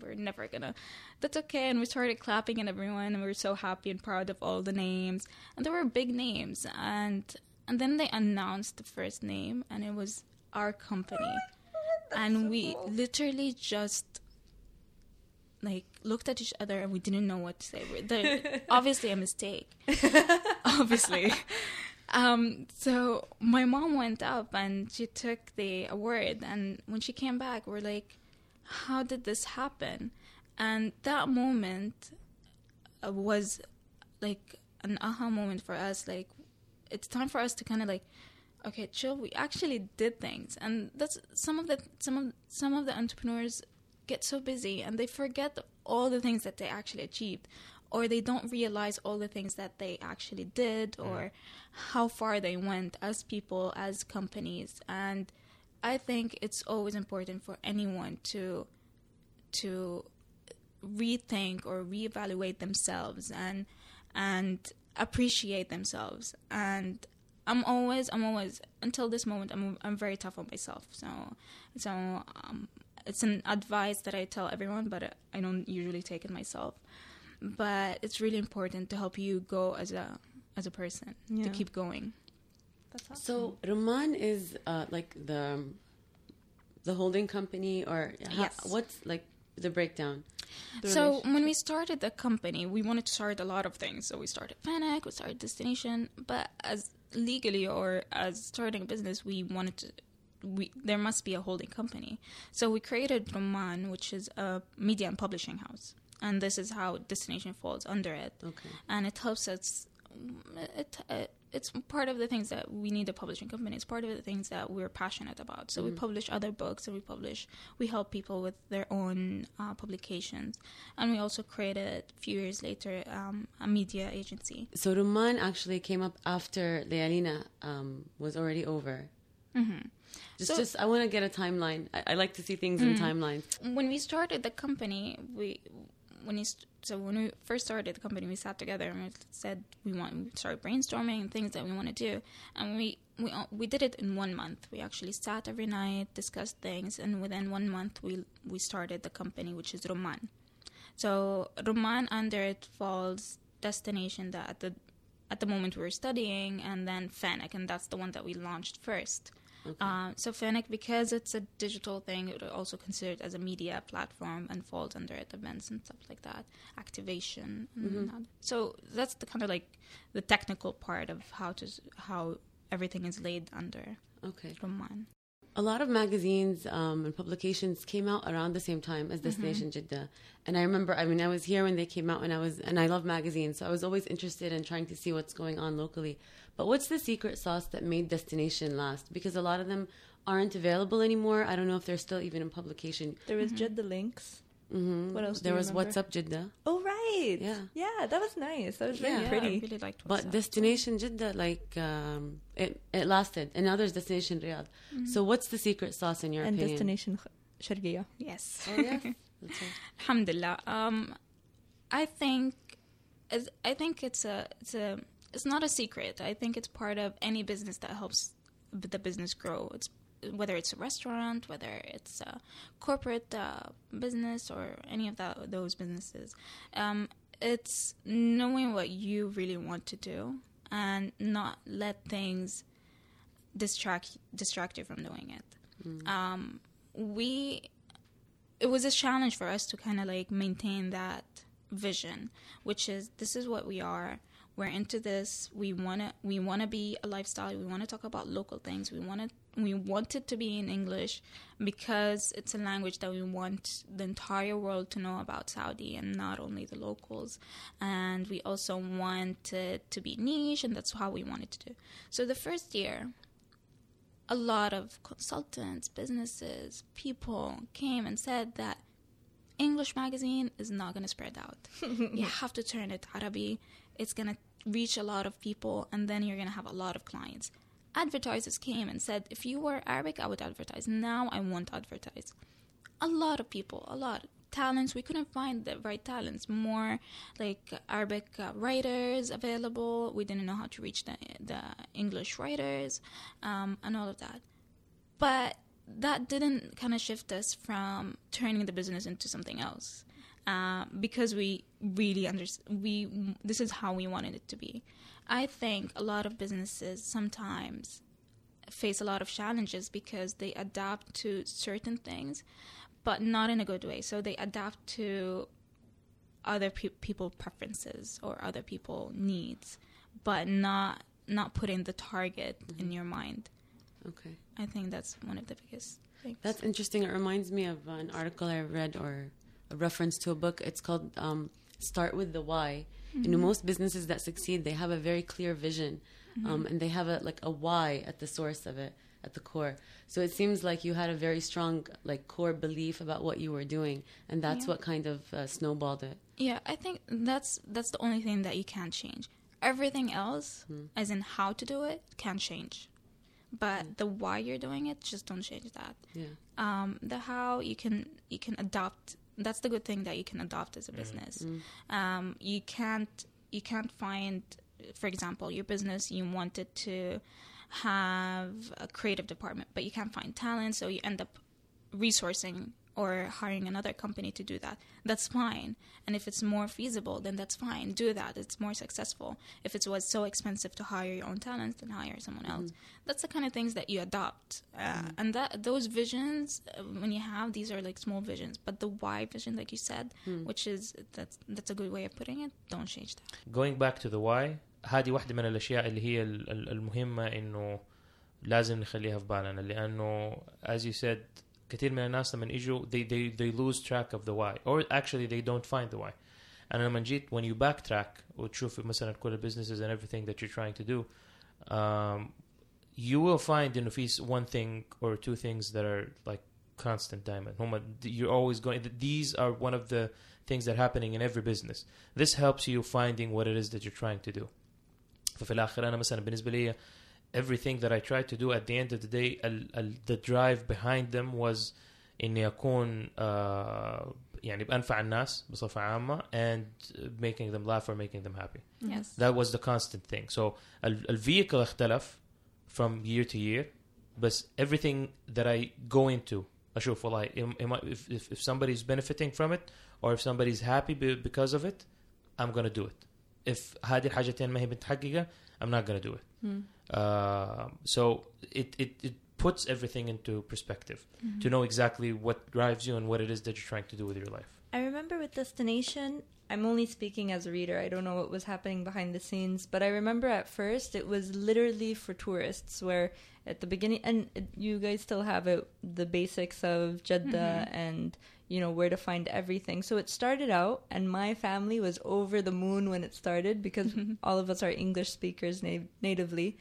we're never gonna that's okay and we started clapping at everyone and we were so happy and proud of all the names and there were big names and and then they announced the first name and it was our company <laughs> and we literally just like looked at each other and we didn't know what to say. We're- there- <laughs> obviously a mistake. <laughs> obviously. Um, so my mom went up and she took the award and when she came back we're like, How did this happen? And that moment uh, was like an aha moment for us, like it's time for us to kind of like okay chill we actually did things and that's some of the some of some of the entrepreneurs get so busy and they forget all the things that they actually achieved or they don't realize all the things that they actually did or how far they went as people as companies. And i think it's always important for anyone to to rethink or reevaluate themselves and and appreciate themselves. And i'm always i'm always until this moment i'm i'm very tough on myself so so um it's an advice that i tell everyone but i don't usually take it myself but it's really important to help you go as a as a person Yeah. to keep going That's awesome. So Roman is uh, like the the holding company, or how, Yes. what's like the breakdown? The so when we started the company, we wanted to start a lot of things. So we started Fennec, we started Destination, but as legally or as starting a business, we wanted to. We there must be a holding company. So we created Roman, which is a media and publishing house, and this is how Destination falls under it. Okay. and it helps us. It, it it's part of the things that we need a publishing company. It's part of the things that we're passionate about. So we publish other books, and we publish. We help people with their own uh, publications, and we also created a few years later um, a media agency. So Roman actually came up after Layalina um, was already over. hmm Just, So- just I want to get a timeline. I, I like to see things in timelines. When we started the company, we when you st- so when we first started the company, we sat together and we said we want we started brainstorming things that we want to do, and we we uh, we did it in one month. We actually sat every night, discussed things, and within one month we we started the company, which is Roman. So Roman under it falls destination that at the at the moment we were studying, and then Fennec, and that's the one that we launched first. Uh, so Fennec, because it's a digital thing, it also considered as a media platform and falls under it, events and stuff like that, activation. And that. So that's the kind of like the technical part of how to how everything is laid under Okay. Roman. A lot of magazines um, and publications came out around the same time as Destination Jeddah, and I remember. I mean, I was here when they came out, and I was, and I love magazines, so I was always interested in trying to see what's going on locally. But what's the secret sauce that made Destination last? Because a lot of them aren't available anymore. I don't know if they're still even in publication. there was Jeddah Links. hmm What else do There you was remember? What's Up Jeddah, Oh right. Yeah. Yeah, that was nice. That was very Yeah. I pretty. really liked what's but up. Destination Jeddah, like um, it, it lasted, and now there's Destination Riyadh. So what's the secret sauce in your and opinion? destination Sharqiya. yes. Oh yes, <laughs> that's right. Alhamdulillah. Um, I think, I think it's a, it's a, it's not a secret. I think it's part of any business that helps the business grow. It's whether it's a restaurant, whether it's a corporate uh, business, or any of that those businesses. Um, it's knowing what you really want to do and not let things distract distract you from doing it. Um, we it was a challenge for us to kind of like maintain that vision which is this is what we are we're into this. We want to we want to be a lifestyle. We want to talk about local things. We want to we want it to be in english because it's a language that we want the entire world to know about saudi and not only the locals. And we also want it to be niche and that's how we wanted to do. So the first year a lot of consultants, businesses, people came and said that English magazine is not going to spread out. <laughs> you have to turn it arabic. It's going to reach a lot of people, and then you're going to have a lot of clients. Advertisers came and said, if you were Arabic, I would advertise. Now I won't advertise. A lot of people, a lot. Of talents, we couldn't find the right talents. More like Arabic uh, writers available. We didn't know how to reach the, the English writers um, and all of that. But that didn't kind of shift us from turning the business into something else. Uh, because we really understand, we this is how we wanted it to be. I think a lot of businesses sometimes face a lot of challenges because they adapt to certain things, but not in a good way. So they adapt to other pe- people preferences or other people needs, but not not putting the target in your mind. Okay. I think that's one of the biggest things. That's interesting. It reminds me of an article I read or a reference to a book. It's called um, "Start with the Why." You know, most businesses that succeed, they have a very clear vision, um, and they have a like a why at the source of it, at the core. So it seems like you had a very strong like core belief about what you were doing, and that's Yeah. what kind of uh, snowballed it. Yeah, I think that's that's the only thing that you can't change. Everything else, as in how to do it, can change. But the why you're doing it, just don't change that. Yeah. Um, the how you can you can adopt. That's the good thing that you can adopt as a business. Um, you can't you can't find, for example, your business you wanted to have a creative department, but you can't find talent, so you end up resourcing or hiring another company to do that. That's fine. And if it's more feasible, then that's fine. Do that. It's more successful. If it was so expensive to hire your own talent, then hire someone else. That's the kind of things that you adopt. Uh, And that those visions, uh, when you have these are like small visions, but the why vision, like you said, which is that's that's a good way of putting it. Don't change that. going back to the why هذه واحدة من الأشياء اللي هي ال- ال- المهمة إنه لازم نخليها في بالنا لأنه as you said كثير من الناس لما يجوا they, they, they lose track of the why or actually they don't find the why أنا لما جيت when you backtrack وتشوف مثلا كل ال businesses and everything that you're trying to do um, you will find إنه في one thing or two things that are like constant diamond هم you're always going these are one of the things that are happening in every business this helps you finding what it is that you're trying to do ففي الاخر انا مثلا بالنسبه لي everything that I tried to do at the end of the day ال, ال, the drive behind them was اني اكون uh, يعني بانفع الناس بصفه عامه and making them laugh or making them happy Yes. that was the constant thing so ال, ال vehicle اختلف from year to year but everything that I go into اشوف والله am, am I, if, if, if somebody's benefiting from it or if somebody's happy be- because of it I'm gonna do it if هذه الحاجتين ما هي متحققة I'm not gonna do it uh, so it, it, it puts everything into perspective to know exactly what drives you and what it is that you're trying to do with your life I remember with Destination, I'm only speaking as a reader. I don't know what was happening behind the scenes, but I remember at first it was literally for tourists, where at the beginning, and you guys still have it, the basics of Jeddah and you know where to find everything. So it started out, and my family was over the moon when it started because <laughs> all of us are English speakers na- natively.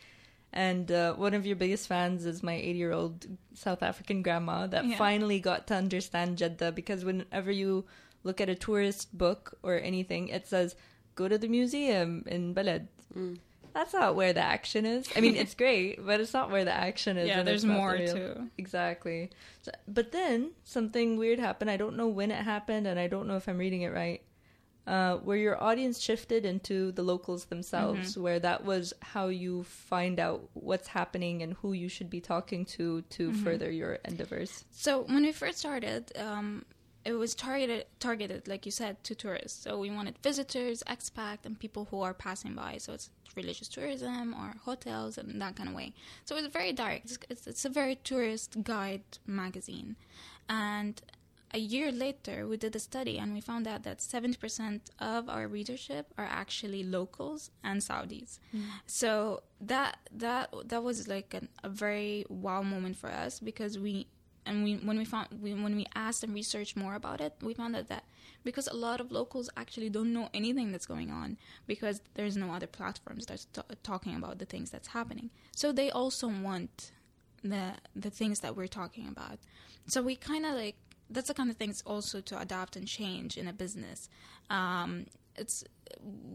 And uh, one of your biggest fans is my 80 year old South African grandma that Yeah. finally got to understand Jeddah because whenever you look at a tourist book or anything, it says, go to the museum in Balad. That's not where the action is. I mean, it's <laughs> great, but it's not where the action is. Yeah, there's more the real- to. Exactly. So, but then something weird happened. I don't know when it happened, and I don't know if I'm reading it right. Uh, where your audience shifted into the locals themselves, Mm-hmm. where that was how you find out what's happening and who you should be talking to to Mm-hmm. further your endeavors. So when we first started, um, it was targeted targeted like you said to tourists. So we wanted visitors, expat, and people who are passing by. So it's religious tourism or hotels and that kind of way. So it's very direct. It's, it's, it's a very tourist guide magazine, and a year later we did a study and we found out that 70% of our readership are actually locals and saudis. Mm. So that that that was like an, a very wow moment for us because we and we when we found we, when we asked and researched more about it we found out that because a lot of locals actually don't know anything that's going on because there's no other platforms that's t- talking about the things that's happening. So they also want the the things that we're talking about. So we kind of like that's the kind of things also to adapt and change in a business um, it's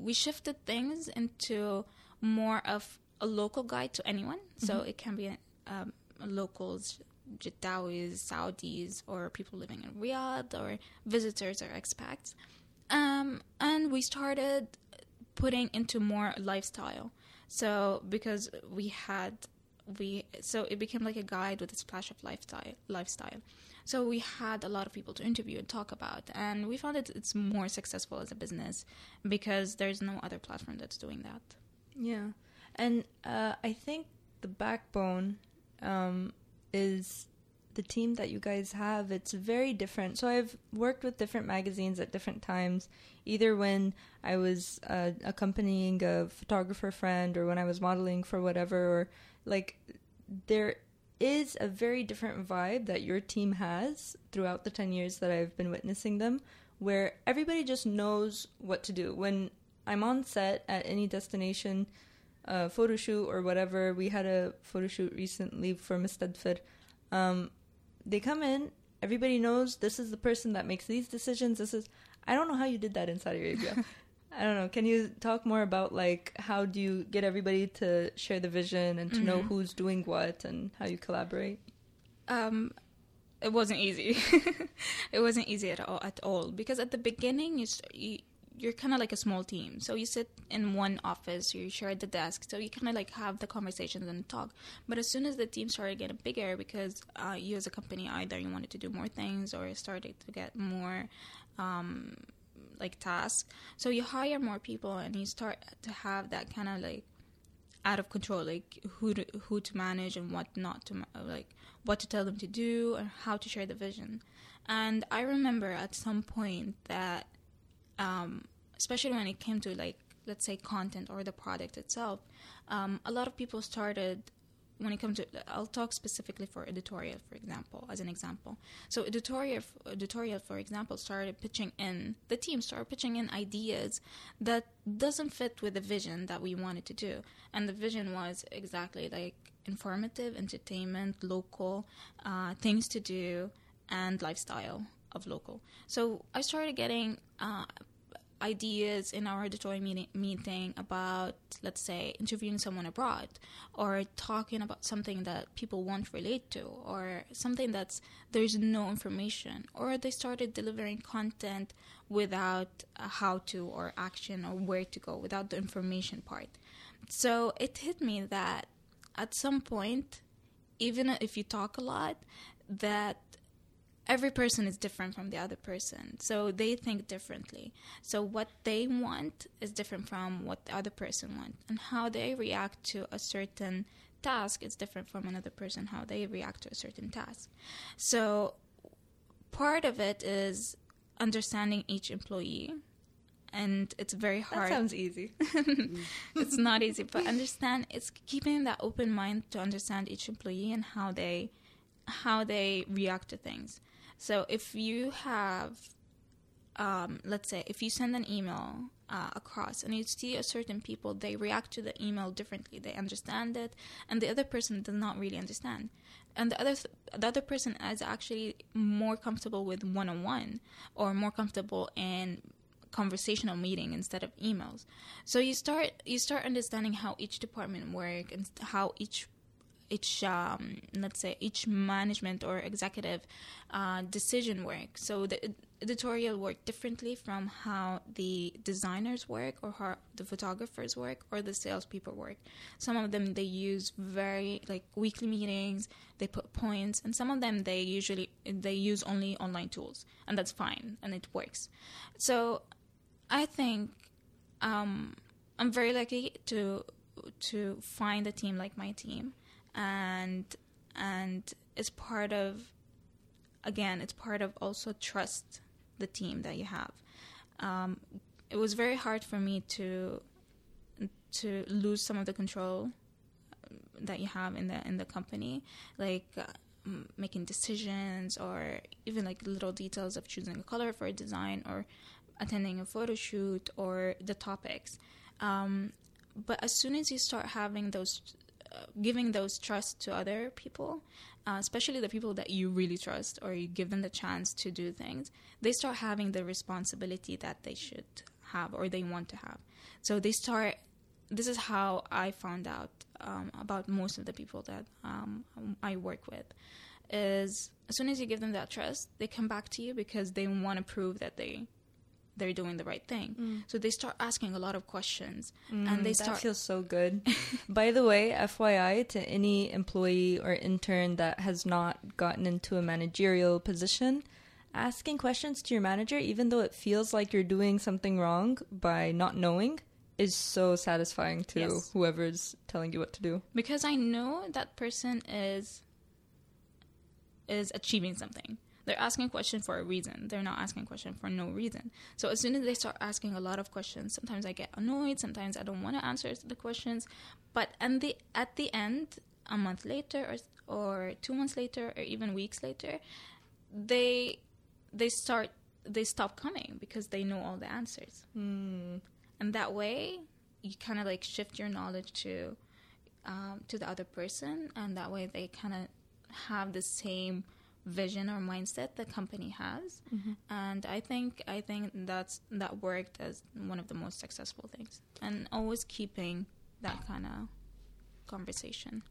we shifted things into more of a local guide to anyone so it can be um, locals Jiddawis, Saudis, or people living in Riyadh, or visitors or expats. Um, and we started putting into more lifestyle. So because we had we so it became like a guide with a splash of lifestyle lifestyle. So we had a lot of people to interview and talk about, and we found it it's more successful as a business because there's no other platform that's doing that. Yeah, and uh, I think the backbone um, is the team that you guys have. It's very different. So I've worked with different magazines at different times, either when I was uh, accompanying a photographer friend or when I was modeling for whatever. Or like there is a very different vibe that your team has throughout the 10 years that I've been witnessing them where everybody just knows what to do. When I'm on set at any destination, uh, photo shoot or whatever, we had a photo shoot recently for Mustadfir. Um, they come in, everybody knows this is the person that makes these decisions. This is, I don't know how you did that in Saudi Arabia. <laughs> I don't know. Can you talk more about like how do you get everybody to share the vision and to know who's doing what and how you collaborate? um, it wasn't easy. <laughs> it wasn't easy at all, at all because at the beginning you, you you're kind of like a small team. So you sit in one office, you share the desk, so you kind of like have the conversations and talk. But as soon as the team started getting bigger, because uh, you as a company either you wanted to do more things or it started to get more um, like tasks, so you hire more people and you start to have that kind of like out of control, like who to, who to manage and what not to like what to tell them to do and how to share the vision. And I remember at some point that, um, especially when it came to like let's say content or the product itself, um, a lot of people started when it comes to I'll talk specifically for editorial for example as an example. So editorial editorial for example started pitching in the team started pitching in ideas that doesn't fit with the vision that we wanted to do. And the vision was exactly like informative entertainment local uh, things to do and lifestyle of local. So I started getting uh, ideas in our editorial meeting, meeting about, let's say, interviewing someone abroad or talking about something that people won't relate to or something that's there's no information or they started delivering content without a how to or action or where to go without the information part. So it hit me that at some point, even if you talk a lot, that every person is different from the other person. So they think differently. So what they want is different from what the other person wants and how they react to a certain task is different from another person how they react to a certain task. So part of it is understanding each employee and it's very hard. That sounds easy. <laughs> it's not easy but understand it's keeping that open mind to understand each employee and how they how they react to things so if you have um, let's say if you send an email uh, across and you see a certain people they react to the email differently they understand it and the other person does not really understand. And the other the other person is actually more comfortable with one-on-one or more comfortable in conversational meeting instead of emails. So you start you start understanding how each department work and how each each um, let's say each management or executive uh, decision work. So the editorial work differently from how the designers work or how the photographers work or the salespeople work. Some of them they use very like weekly meetings they put points and some of them they usually they use only online tools and that's fine and it works. So i think um, i'm very lucky to to find a team like my team and and it's part of again it's part of also trust the team that you have. Um, it was very hard for me to to lose some of the control that you have in the in the company like uh, making decisions or even like little details of choosing a color for a design or attending a photo shoot or the topics. Um, but as soon as you start having those giving those trust to other people, uh, especially the people that you really trust, or you give them the chance to do things, they start having the responsibility that they should have or they want to have. So they start. This is how I found out um, about most of the people that um, I work with. Is as soon as you give them that trust, they come back to you because they want to prove that they they're doing the right thing. So they start asking a lot of questions, and they Mm, start That feels so good. <laughs> By the way, FYI to any employee or intern that has not gotten into a managerial position, asking questions to your manager, even though it feels like you're doing something wrong by not knowing, is so satisfying to Yes. whoever's telling you what to do. because I know that person is is achieving something. They're asking a question for a reason. They're not asking a question for no reason. So as soon as they start asking a lot of questions, sometimes I get annoyed. Sometimes I don't want to answer the questions. But and the at the end, a month later, or or two months later, or even weeks later, they they start they stop coming because they know all the answers. Hmm. And that way, you kind of like shift your knowledge to um, to the other person, and that way they kind of have the same vision or mindset the company has. And I think I think that's that worked as one of the most successful things, and always keeping that kind of conversation.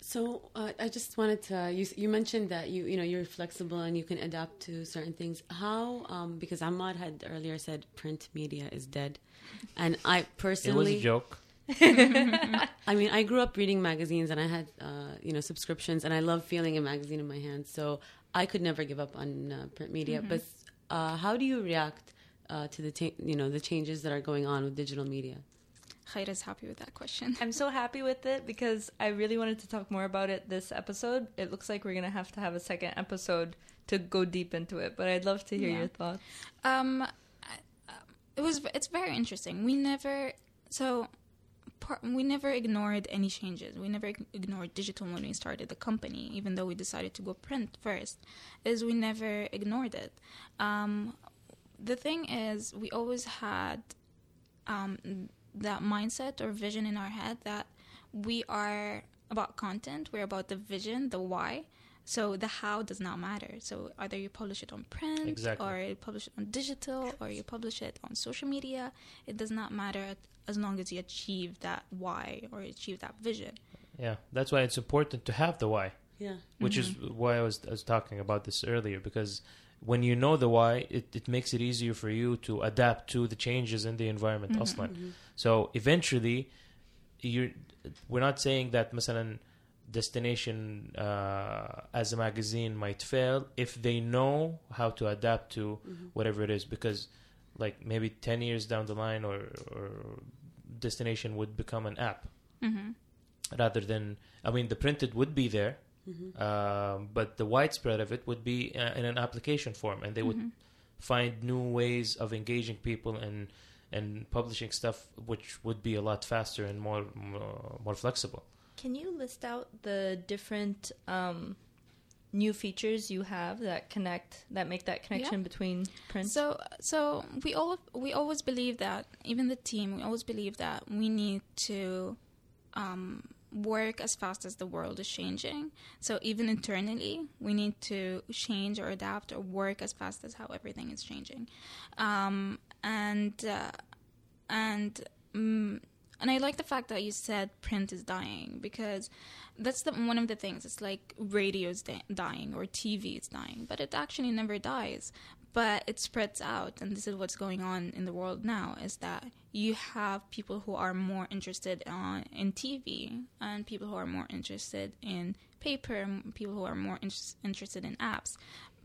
So uh, I just wanted to. You, you mentioned that you you know you're flexible and you can adapt to certain things. How? Um, because Ahmad had earlier said print media is dead, <laughs> and I personally It was personally, a joke. <laughs> I mean, I grew up reading magazines and I had uh, you know subscriptions, and I love feeling a magazine in my hands. So I could never give up on uh, print media. But uh, how do you react uh, to the ta- you know the changes that are going on with digital media? Khaira's happy with that question. I'm so happy with it because I really wanted to talk more about it this episode. It looks like we're gonna have to have a second episode to go deep into it, but I'd love to hear Yeah. your thoughts. Um, um, it was it's very interesting. We never so par- we never ignored any changes. We never ignored digital when we started the company, even though we decided to go print first. Is we never ignored it. Um, the thing is, we always had um, that mindset or vision in our head that we are about content, we're about the vision, the why. So the how does not matter. So either you publish it on print, Exactly. or you publish it on digital, or you publish it on social media. It does not matter as long as you achieve that why or achieve that vision. Yeah, that's why it's important to have the why. Yeah. which is why I was, I was talking about this earlier because when you know the why it, it makes it easier for you to adapt to the changes in the environment Mhm. أصلاً. so eventually you're we're not saying that مثلا destination uh, as a magazine might fail if they know how to adapt to whatever it is because like maybe 10 years down the line or, or destination would become an app Mm-hmm. rather than i mean the printed would be there Mm-hmm. um, but the widespread of it would be uh, in an application form, and they would Mhm. find new ways of engaging people and and publishing stuff, which would be a lot faster and more more, more flexible. Can you list out the different um, new features you have that connect that make that connection between print? So, so we all we always believe that even the team we always believe that we need to um, work as fast as the world is changing. So even internally, we need to change or adapt or work as fast as how everything is changing. Um, and uh, and mm and I like the fact that you said print is dying because that's the one of the things. It's like radio is di- dying or TV is dying, but it actually never dies. But it spreads out, and this is what's going on in the world now: is that you have people who are more interested on in TV, and people who are more interested in paper, and people who are more inter- interested in apps.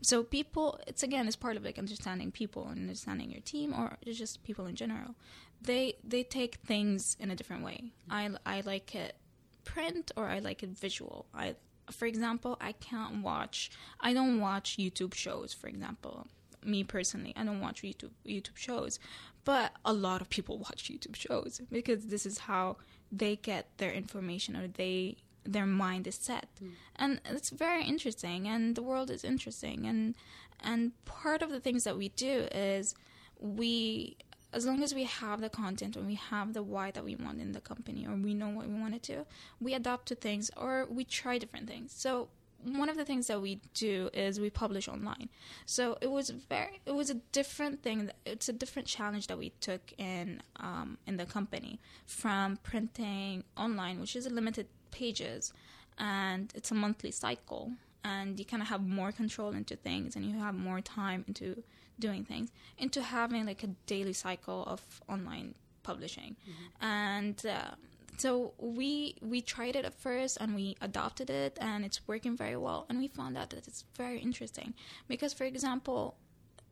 So people, it's again, it's part of like understanding people and understanding your team, or just people in general they they take things in a different way. I I like it print or I like it visual. I for example, I can't watch I don't watch YouTube shows, for example. Me personally, I don't watch YouTube YouTube shows, but a lot of people <laughs> watch YouTube shows because this is how they get their information or they their mind is set. Hmm. And it's very interesting and the world is interesting and and part of the things that we do is we as long as we have the content and we have the why that we want in the company or we know what we want to do, we adapt to things or we try different things. So one of the things that we do is we publish online. So it was very it was a different thing. It's a different challenge that we took in um, in the company from printing online, which is a limited pages, and it's a monthly cycle, and you kind of have more control into things, and you have more time into doing things into having like a daily cycle of online publishing. And uh, so we we tried it at first and we adopted it and it's working very well. And we found out that it's very interesting because for example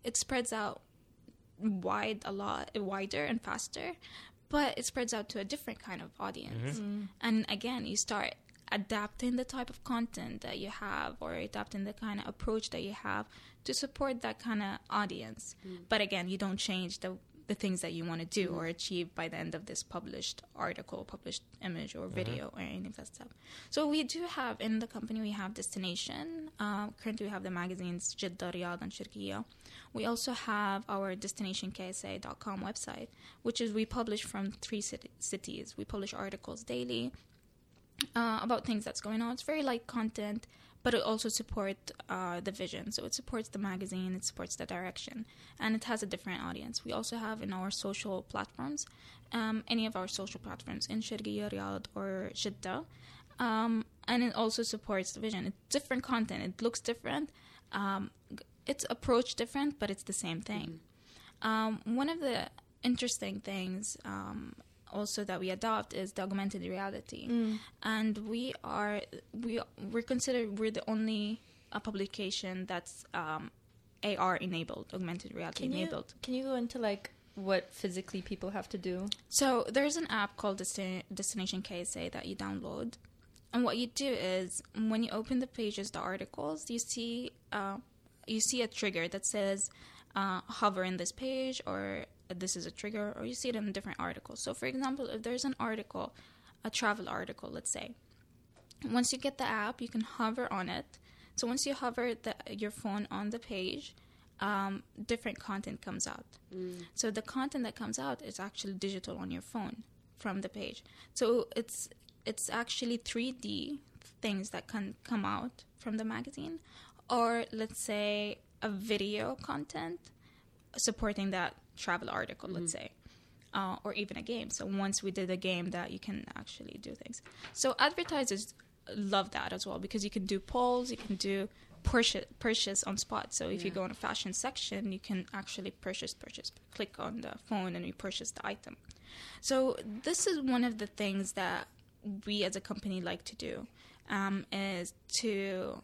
it spreads out wide a lot wider and faster but it spreads out to a different kind of audience. And again you start adapting the type of content that you have or adapting the kind of approach that you have to support that kind of audience. Mm. But again you don't change the the things that you want to do mm. or achieve by the end of this published article published image or mm-hmm. video or any of that stuff. So we do have in the company we have destination. Uh, currently we have the magazines Jeddah, Riyadh and Sharqiya we also have our destinationksa.com website which is we publish from three cit- cities. We publish articles daily uh, about things that's going on. It's very light content, but it also supports uh, the vision. So it supports the magazine, it supports the direction, and it has a different audience. We also have in our social platforms, um, any of our social platforms in Sharqiya, Riyadh, or Jeddah. um, and it also supports the vision. It's different content. It looks different. Um, it's approached different, but it's the same thing. Um, one of the interesting things um, also that we adopt is the augmented reality, and we are we we're considered we're the only uh, publication that's um, AR enabled, augmented reality Can you enabled. can you go into like what physically people have to do? So there's an app called Destin- Destination KSA that you download, and what you do is when you open the pages, the articles, you see uh, you see a trigger that says uh, hover in this page or this is a trigger, or you see it in different articles. So for example, if there's an article, a travel article, let's say, once you get the app, you can hover on it. So once you hover the, your phone on the page, um, different content comes out. So the content that comes out is actually digital on your phone from the page. So it's it's actually 3D things that can come out from the magazine, or let's say a video content supporting that travel article. Let's say. Uh, or even a game. So once we did a game that you can actually do things. So advertisers love that as well because you can do polls, you can do purchase purchase on spot. So if you go in a fashion section, you can actually purchase purchase. Click on the phone and you purchase the item. So this is one of the things that we as a company like to do um, is to,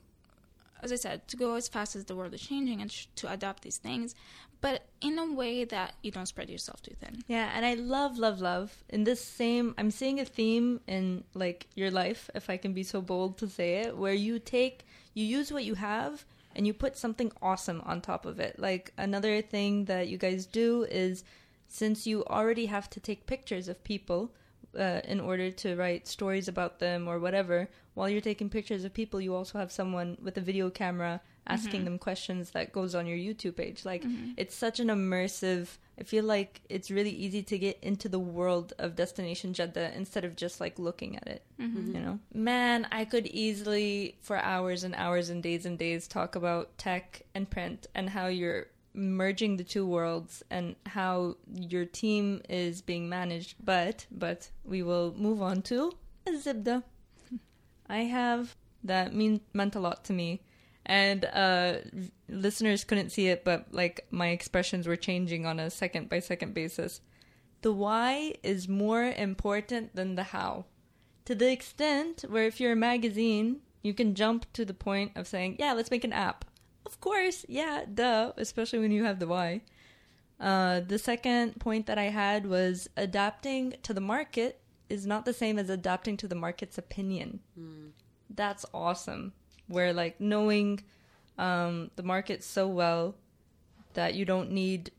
as I said, to go as fast as the world is changing and sh- to adapt these things, but in a way that you don't spread yourself too thin. Yeah, and I love, love, love. In this same, I'm seeing a theme in like your life, if I can be so bold to say it, where you take, you use what you have and you put something awesome on top of it. Like another thing that you guys do is since you already have to take pictures of people uh, in order to write stories about them or whatever, while you're taking pictures of people, you also have someone with a video camera asking mm-hmm. them questions that goes on your YouTube page. Like mm-hmm. it's such an immersive. I feel like it's really easy to get into the world of Destination Jeddah instead of just like looking at it. Mm-hmm. You know, man, I could easily for hours and hours and days and days talk about tech and print and how you're merging the two worlds and how your team is being managed. But but we will move on to Zibda. Hmm. I have that mean meant a lot to me. And uh listeners couldn't see it, but like my expressions were changing on a second by second basis. The why is more important than the how. To the extent where if you're a magazine, you can jump to the point of saying, Yeah, let's make an app. Of course, yeah, duh, especially when you have the why. Uh, the second point that I had was adapting to the market is not the same as adapting to the market's opinion. That's awesome. Where like knowing um, the market so well that you don't need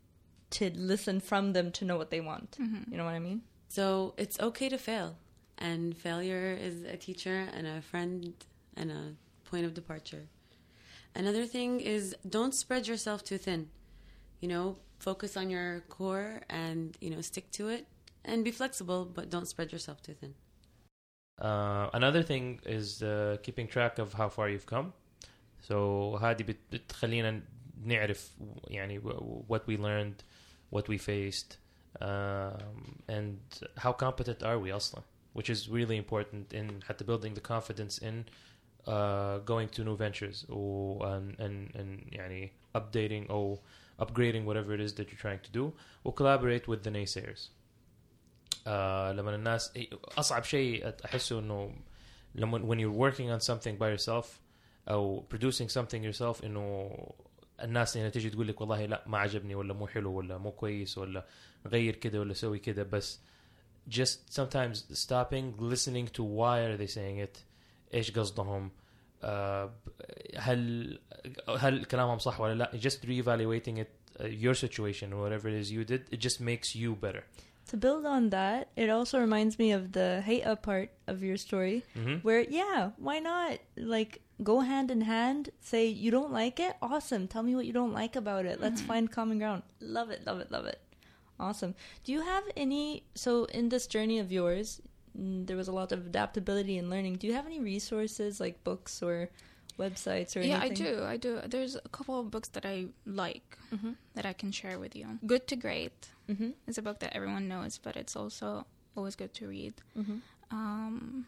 to listen from them to know what they want. You know what I mean? So it's okay to fail, and failure is a teacher and a friend and a point of departure. Another thing is don't spread yourself too thin. You know, focus on your core and you know stick to it, and be flexible, but don't spread yourself too thin. Uh, another thing is uh, keeping track of how far you've come. So هذه بت- بتخلينا نعرف يعني what we learned, what we faced, um, and how competent are we أصلا, which is really important in حتى building the confidence in uh, going to new ventures or and, and, and يعني updating or upgrading whatever it is that you're trying to do or collaborate with the naysayers. آه لما الناس اصعب شيء احسه انه لما when you're working on something by yourself او producing something yourself انه الناس هنا تيجي تقول لك والله لا ما عجبني ولا مو حلو ولا مو كويس ولا غير كده ولا سوي كده بس just sometimes stopping listening to why are they saying it ايش قصدهم آه، هل هل كلامهم صح ولا لا just reevaluating it uh, your situation or whatever it is you did it just makes you better To build on that, it also reminds me of the hate up part of your story, Mhm. where yeah, why not like go hand in hand? Say you don't like it, awesome. Tell me what you don't like about it. Let's find common ground. Love it, love it, love it. Awesome. Do you have any? So in this journey of yours, mm, there was a lot of adaptability and learning. Do you have any resources like books or websites or anything? yeah, I do. I do. There's a couple of books that I like Mhm. that I can share with you. Good to Great Mhm. is a book that everyone knows, but it's also always good to read. Mhm. Um,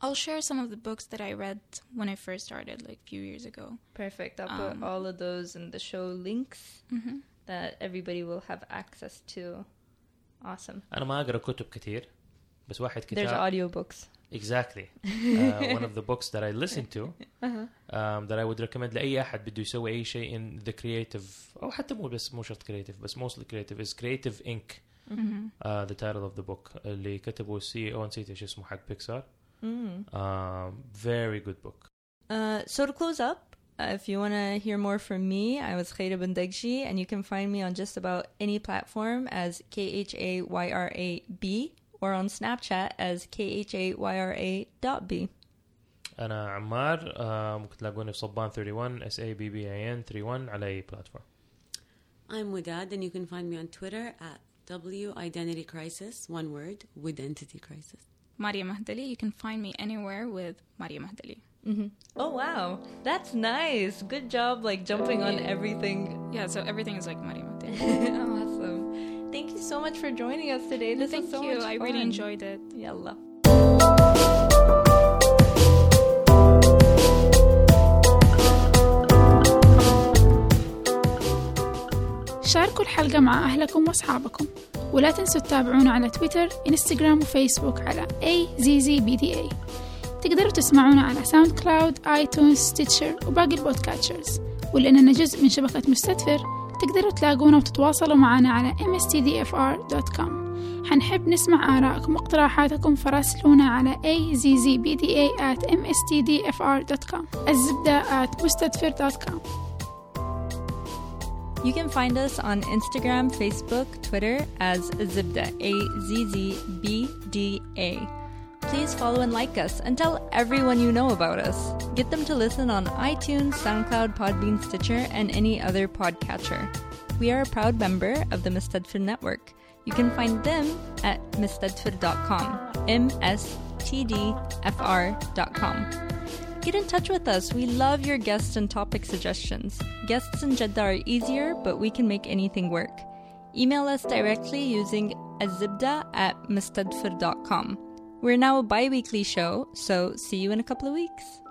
I'll share some of the books that I read when I first started, like a few years ago. Perfect. I'll put Um, all of those in the show links Mm-hmm. that everybody will have access to. Awesome. انا ما اقرا كتب كثير بس واحد There's كتاب audiobooks. exactly <laughs> uh, one of the books that I listen to Uh-huh. um, that I would recommend لأي أحد بده يسوي أي شيء in the creative أو حتى مو بس مو شرط creative بس mostly creative is Creative Inc. Mm-hmm. Uh, the title of the book اللي كتبه السي او نسيت ايش اسمه حق بيكسار Mm. um, very good book Uh, so to close up, uh, if you want to hear more from me, I was Khaira Bendegshi, and you can find me on just about any platform as K H A Y R A B or on Snapchat as K H A Y R A dot B. أنا عمار uh, ممكن تلاقوني في صبان 31 S A B B I N 31 على أي platform I'm Widad, and you can find me on Twitter at W Identity Crisis, one word, with Entity Crisis. Maria Mahdali. You can find me anywhere with Maria Mahdali. hmm Oh wow, that's nice. Good job, like jumping on everything. Yeah, so everything is like Maria Mahdali. <laughs> so much for joining us today. This Thank was so you. much I really fun. enjoyed it. Yalla. شاركوا الحلقة مع أهلكم وأصحابكم ولا تنسوا تتابعونا على تويتر إنستغرام وفيسبوك على AZZBDA تقدروا تسمعونا على ساوند كلاود آيتونز ستيتشر وباقي البودكاتشرز ولأننا جزء من شبكة مستدفر تقدروا تلاقونا وتتواصلوا معنا على mstdfr.com حنحب نسمع آرائكم واقتراحاتكم فراسلونا على azzbda at mstdfr.com الزبدة at مستدفر.com You can find us on Instagram, Facebook, Twitter as Zibda, A Z Z B D A. Please follow and like us and tell everyone you know about us. Get them to listen on iTunes, SoundCloud, Podbean, Stitcher, and any other podcatcher. We are a proud member of the Mistedfir Network. You can find them at mistedfir.com, M S T D F R.com. Get in touch with us. We love your guests and topic suggestions. Guests in Jeddah are easier, but we can make anything work. Email us directly using azibda at mustadfir.com. We're now a bi weekly show, so see you in a couple of weeks.